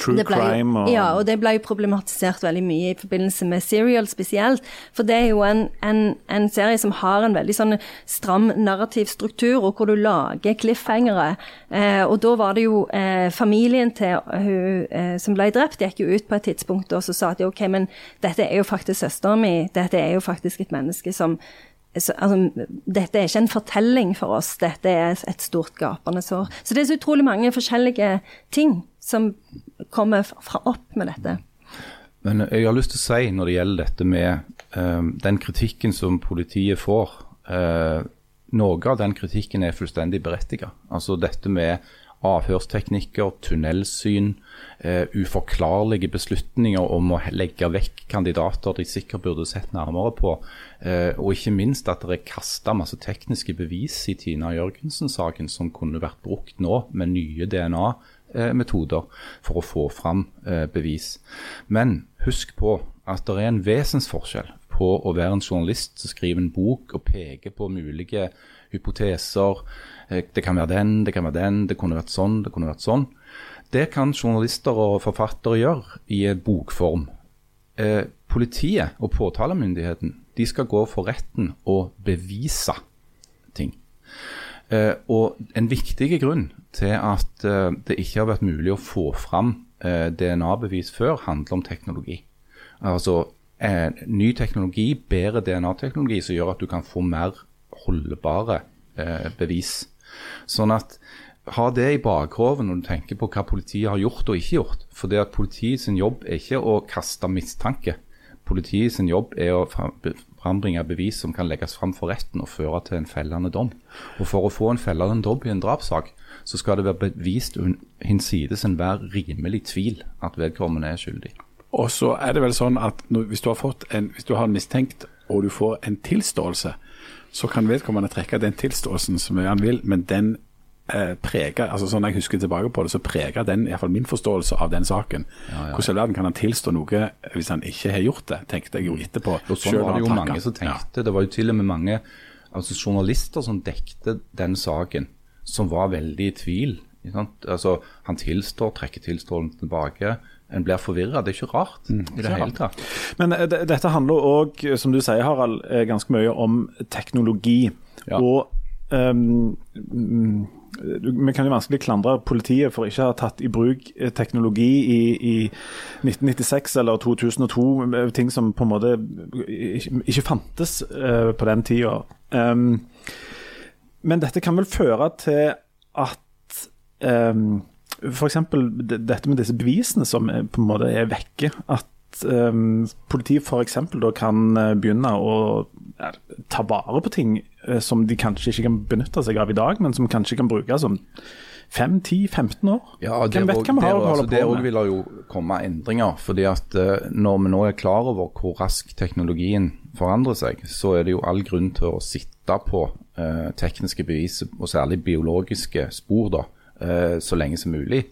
True ble, crime og Ja, og det ble jo problematisert veldig mye i forbindelse med Serial spesielt. For det er jo en, en, en serie som har en veldig sånn stram narrativ struktur, og hvor du lager cliffhangere. Eh, og da var det jo eh, familien til hun eh, som ble drept, gikk jo ut på et tidspunkt og så sa at ok, men dette er jo faktisk søsteren min, dette er jo faktisk et menneske som så, altså, dette er ikke en fortelling for oss, dette er et stort gapende sår. Så det er så utrolig mange forskjellige ting som kommer fra opp med dette. Men jeg har lyst til å si når det gjelder dette med uh, den kritikken som politiet får. Uh, noe av den kritikken er fullstendig berettiget. Altså dette med avhørsteknikker, tunnelsyn, uh, uforklarlige beslutninger om å legge vekk kandidater de sikkert burde sett nærmere på. Uh, og ikke minst at det er kasta masse tekniske bevis i Tina Jørgensen-saken som kunne vært brukt nå med nye DNA Eh, metoder for å få fram eh, bevis. Men husk på at det er en vesensforskjell på å være en journalist som skriver en bok og peker på mulige hypoteser. Eh, det kan være den, det kan være den, det kunne vært sånn, det kunne vært sånn. Det kan journalister og forfattere gjøre i bokform. Eh, politiet og påtalemyndigheten de skal gå for retten og bevise. Eh, og En viktig grunn til at eh, det ikke har vært mulig å få fram eh, DNA-bevis før, handler om teknologi. Altså ny teknologi, bedre DNA-teknologi, som gjør at du kan få mer holdbare bevis. Sånn at ha det i bakhodet når du tenker på hva politiet har gjort og ikke gjort. For det at Politiets jobb er ikke å kaste mistanke. Politiets jobb er å frambringe bevis som kan legges fram for retten og føre til en fellende dom. Og For å få en fellende dom i en drapssak, så skal det være bevist hinsides enhver rimelig tvil at vedkommende er skyldig. Og så er det vel sånn at hvis, du har fått en, hvis du har en mistenkt og du får en tilståelse, så kan vedkommende trekke den tilståelsen som han vil, men den eh, preger, altså sånn jeg husker tilbake på det, så preger den i hvert fall min forståelse av den saken. Hvordan i all verden kan han tilstå noe hvis han ikke har gjort det, tenkte jeg jo etterpå. Og sånn var det jo mange som tenkte. Det var jo til og med mange altså journalister som dekte den saken, som var veldig i tvil. Altså, Han tilstår, trekker tilståelsen tilbake. En blir forvirra. Det er ikke rart Mm, i det hele tatt. Men eh, det- dette handler òg, som du sier, Harald, eh, ganske mye om teknologi. Ja. Og mm, du- vi kan jo vanskelig klandre politiet for ikke å ha tatt i bruk eh, teknologi i, i 1996 eller 2002, eh, ting som på en måte ikke, ikke fantes uh, på den tida. Um, men dette kan vel føre til at um, F.eks. dette med disse bevisene som på en måte er vekke. At um, politiet f.eks. da kan eh, begynne å ja, ta vare på ting eh, som de kanskje ikke kan benytte seg av i dag, men som kanskje kan brukes om 5-10-15 år. Ja, Hvem vet hva vi har å holde på òg Det vil jo komme endringer. fordi at eh, Når vi nå er klar over hvor raskt teknologien forandrer seg, så er det jo all grunn til å sitte på eh, tekniske bevis, og særlig biologiske spor, da, eh, så lenge som mulig.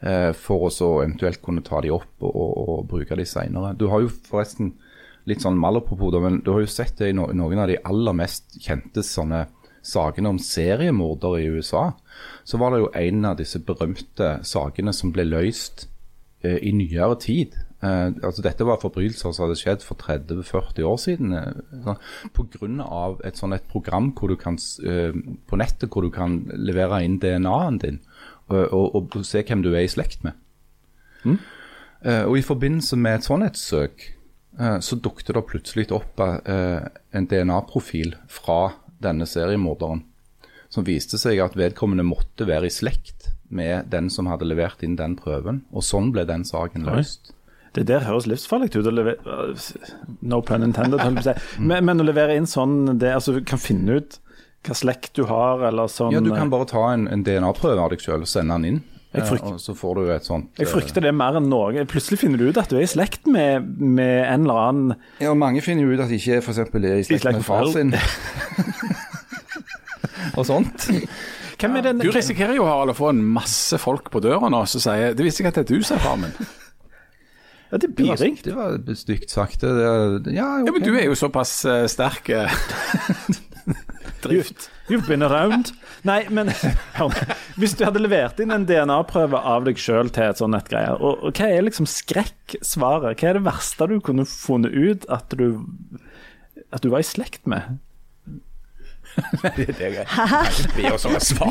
Eh, for å så eventuelt kunne ta de opp og, og, og bruke de senere. Du har jo forresten litt sånn malapropos, men du har jo sett det i no noen av de aller mest kjente sånne sakene om seriemordere i USA. Så var det jo en av disse berømte sakene som ble løst eh, i nyere tid. Eh, altså Dette var forbrytelser som hadde skjedd for 30-40 år siden. Eh, Pga. et sånn et program hvor du kan, eh, på nettet hvor du kan levere inn DNA-en din og, og, og se hvem du er i slekt med. Eh, og I forbindelse med et sannhetssøk eh, så dukket det plutselig opp eh, en DNA-profil fra denne seriemorderen. Som viste seg at vedkommende måtte være i slekt med den som hadde levert inn den prøven. Og sånn ble den saken løst. Det der høres livsfarlig ut. Å levere, no pun intended. Men, men å levere inn sånn det, altså, kan finne ut hva slekt du har, eller sånn Ja, Du kan bare ta en, en DNA-prøve av deg sjøl og sende den inn. Jeg eh, frykter- og så får du et sånt Jeg frykter det mer enn noe. Plutselig finner du ut at du er i slekt med, med en eller annen eh, Ja, Mange finner jo ut at de ikke for eksempel er i slekt slekt med far sin. og sånt. Hvem er den Du risikerer jo Harald, å få en masse folk på døra nå som sier Det visste jeg at det er du som er far min. Ja, det blir var, ringt. det var stygt sagt. Det, det, ja, okay. Ja, men du er jo såpass uh, sterk. You've, you've been around. Nei, men. Hvis du hadde levert inn en DNA-prøve av deg sjøl til et sånt nettgreie, og, og hva er liksom skrekksvaret? Hva er det verste du kunne funnet ut at du, at du var i slekt med? Det er greit. Jo.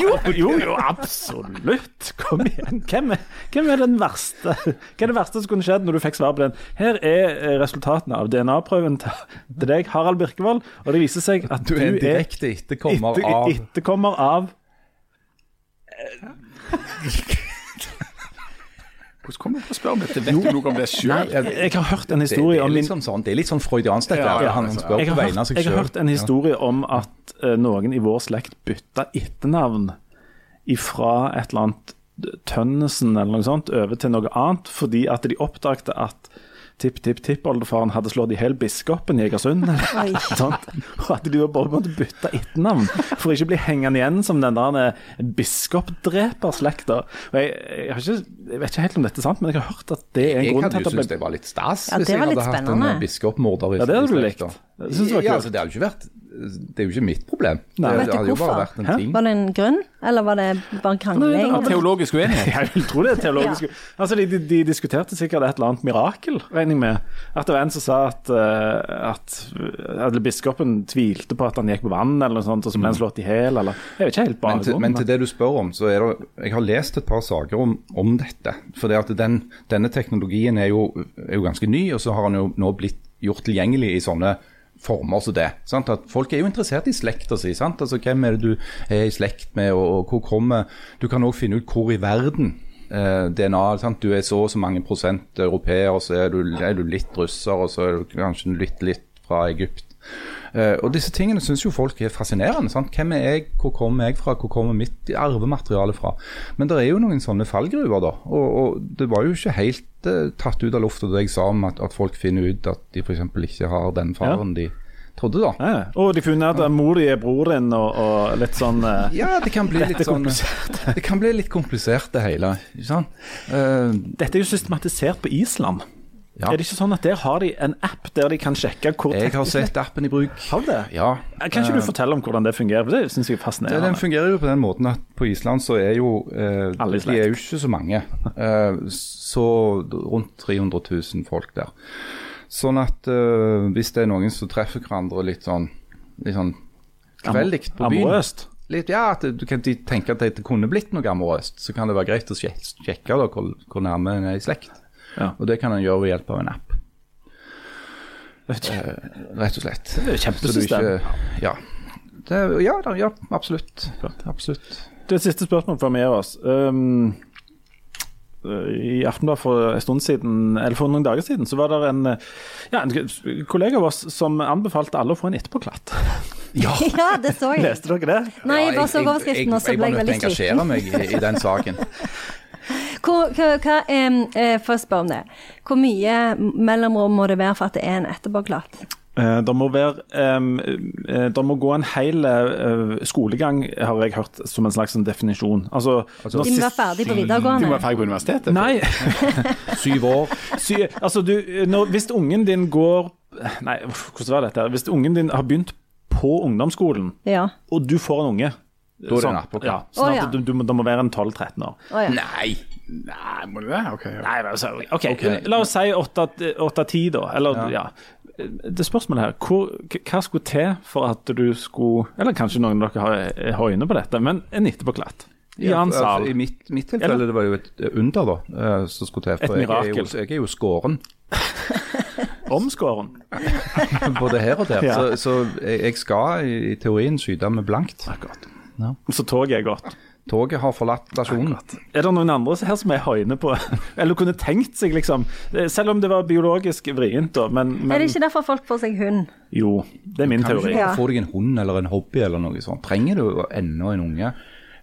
Jo, jo, jo, absolutt. Kom igjen. Hvem er, hvem er den verste? Hva er det verste som kunne skjedd når du fikk svar på den? Her er eh, resultatene av DNA-prøven til deg, Harald Birkevold, og det viser seg at Du er en direkte etterkommer av etterkommer av Hvordan kommer du på å spørre om dette? Vet du noe om det sjøl? Jeg, jeg har hørt en det, det, historie er om min litt sånn, sånn, det er litt sånn freudiansk, dette. Ja, ja, han altså, spør jeg på har, vegne av hørt, sjøl. jeg har hørt en historie om at uh, noen i vår slekt bytta etternavn ifra et eller annet Tønnesen eller noe sånt over til noe annet, fordi at de oppdaget at tipp-tipp-tippoldefaren hadde slått i hjel biskopen i Egersund. sånt. Og at de bare måtte bytte etternavn for ikke å bli hengende igjen som den der eh, biskopdreperslekta. Jeg, jeg, ikke, jeg vet ikke helt om dette er sant, men jeg har hørt at det er en Jeg grunn hadde til jo at det syntes ble det var litt stas Ja, hvis det jeg hadde litt hatt en spennende. biskopmorder i Ja, det hadde du likt. Det Ja, altså, det hadde jo ikke vært Det er jo ikke mitt problem. Nei. det, det hadde jo bare vært en Hæ? ting. Var det en grunn, eller var det bare krangling? Nei, det Teologisk uenighet. Jeg vil tro det er teologisk. Altså, de, de, de diskuterte sikkert et eller annet mirakel, regner jeg med. At det var en som sa at, eh, at, at biskopen tvilte på at han gikk på vann, eller noe sånt, og så ble han slått i hjel, eller Jeg vet ikke helt Men til, men til det du spør om, så er det Jeg har lest et par saker om, om dette. For det at den, denne teknologien er jo, er jo ganske ny, og så har han jo nå blitt gjort tilgjengelig i sånne former som det. Sant? At folk er jo interessert i slekta si. Sant? Altså, hvem er det du er i slekt med, og, og hvor kommer Du kan òg finne ut hvor i verden eh, DNA sant? Du er så og så mange prosent europeer, og så er du, er du litt russer, og så er du kanskje litt, litt fra Egypt. Eh, og disse tingene syns jo folk er fascinerende. sant? Hvem er jeg, hvor kommer jeg fra, hvor kommer mitt arvemateriale fra? Men det er jo noen sånne fallgruver, da. Og, og det var jo ikke helt uh, tatt ut av lufta det jeg sa om at, at folk finner ut at de f.eks. ikke har den faren de trodde, da. Ja, og de funnet at mor di er bror din, og, og litt sånn uh, Ja, det kan bli litt sånn Det kan bli litt komplisert, det hele. Ikke sant? Uh, Dette er jo systematisert på Island. Ja. Er det ikke sånn at der har de en app der de kan sjekke hvor jeg har sett appen i bruk. Har du det? Ja. Kan ikke du fortelle om hvordan det fungerer? For Det syns jeg er Det, fascinerende. den fungerer jo på den måten at på Island så er jo eh, Alle. De er jo ikke så mange. Eh, så rundt 300 000 folk der. Sånn at eh, hvis det er noen som treffer hverandre litt sånn litt sånn kveldig på byen Amorøst. litt, Ja, at du kan tenke at det kunne blitt noe amorøst, så kan det være greit å sjek- sjekke da, hvor, hvor nærme en er i slekt. Ja. Og det kan en gjøre ved hjelp av en app, Det eh, rett og slett. er jo kjempesystem. ikke Ja. Det, ja, da, ja, absolutt. Absolutt. Det er siste spørsmål fra meg oss. Um, I Aftenbladet for en stund siden, eller for noen dager siden, så var det en, ja, en kollega av oss som anbefalte alle å få en etterpåklatt. Ja, det så jeg. Leste dere det? Nei, jeg bare så overskriften, og så jeg, ble jeg, jeg var nødt veldig til å sliten. engasjere meg i, i den saken. Hvor, hva, hva, em, eh, for å spørre om det. Hvor mye mellomrom må det være for at det er en etterpåklatt? Eh, det må være um, eh, Det må gå en hel eh, skolegang, har jeg hørt, som en slags definisjon. Altså, Altså, De må være ferdig på De må være ferdig på universitetet. Nei, Syv år. sy, altså du, når, hvis ungen din går Nei, hvordan var dette? Hvis ungen din har begynt på ungdomsskolen, Ja. og du får en unge Da er det sånn-. Ja, sånn at du, du, det må være en 12-13 år. Å, ja. Nei! Nei, må du det? Ok. ja. Nei, altså, okay. okay. la oss si 8-10, da. Eller, ja. Det spørsmålet her, hvor, hva skulle til for at du skulle Eller kanskje noen av dere har, har øyne på dette, men en etterpåklatt. I Ja, altså. I mitt, mitt tilfelle det var jo et under da, eh, som skulle til. Et For jeg er, jo, mirakel. jeg er jo skåren Omskåren. både her og der. Ja. Så, så jeg jeg skal i, i teorien skyte med blankt. Akkurat. Ja. Så toget er godt. Toget har forlatt stasjonen. Er det noen andre her som er høyne på Eller kunne tenkt seg, liksom Selv om det var biologisk vrient, da, men, men Er det ikke derfor folk får seg hund? Jo, det er min Kan teori. Ja. Får få deg en hund eller en hobby eller noe sånt? Trenger du ennå en unge?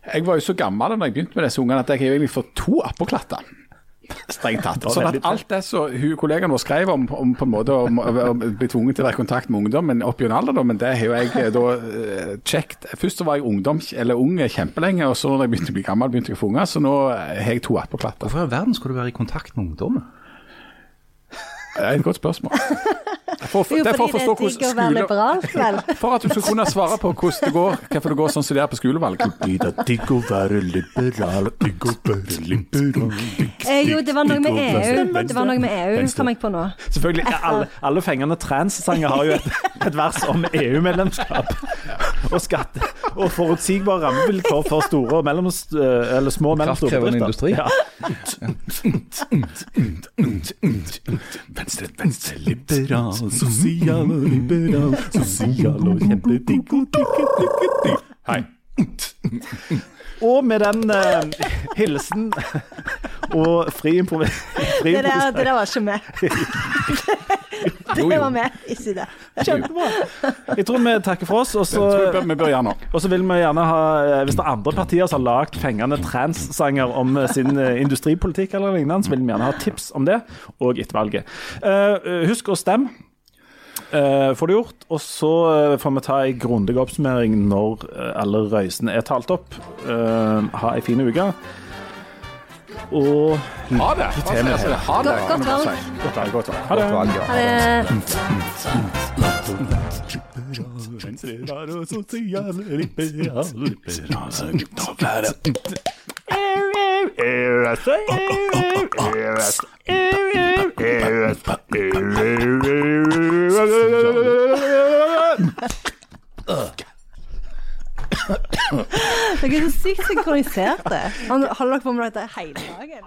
Jeg var jo så gammel da jeg begynte med disse ungene at jeg har egentlig fått to appåklatter. Strengt tatt. Sånn at alt det som kollegaen vår skrev om, om på en måte å bli tvunget til å være i kontakt med ungdommen opp gjennom alderdommen, det har jo jeg eh, da eh, kjekt. Først så var jeg ungdom, eller ung kjempelenge, og så når jeg begynte å bli gammel, begynte jeg å få unger, så nå eh, har jeg to attpåklatter. Hvorfor i all verden skal du være i kontakt med ungdommen? Det er et godt spørsmål. For, Jo, for å fordi det er digg å være liberalt, vel? For at du skal kunne svare på hvordan det går, hvorfor det går sånn som det er på skolevalg. Det er digg å være liberal, digg å være liberal Eh, jo, det var noe med EU. Det var noe med EU, kom jeg på nå. Selvfølgelig, alle, alle fengende trans-sanger har jo et, et vers om EU-medlemskap. Og skatte og forutsigbare rammevilkår for store og mellom, eller små og mellomstore Kraftkrevende bedrifter. industri. Ja. Venstre, venstre, liberal, sosial og liberal, sosial og kjempedigg og digg, digg, digg. Hei. Og med den uh, hilsen og fri improvisering Det der, det der var ikke med. Det var med, ikke det. Kjempebra. Jeg tror vi takker for oss. Og så, vi bør gjøre og så vil vi gjerne ha, eh, hvis det er andre partier som har lagd fengende trans-sanger om eh, sin eh, industripolitikk eller lignende, så vil vi gjerne ha tips om det, og etter valget. Eh, husk å stemme. Uh, får det gjort, og så uh, får vi ta en grundig oppsummering når uh, alle røysene er talt opp. Eh, ha ei fin uke. Og Ha det! med det. Ha det. Godt- valg. Godt valg. Godt valg. ha det. Ha det. Dere er så sykt synkroniserte. Holder dere på med dette hele dagen?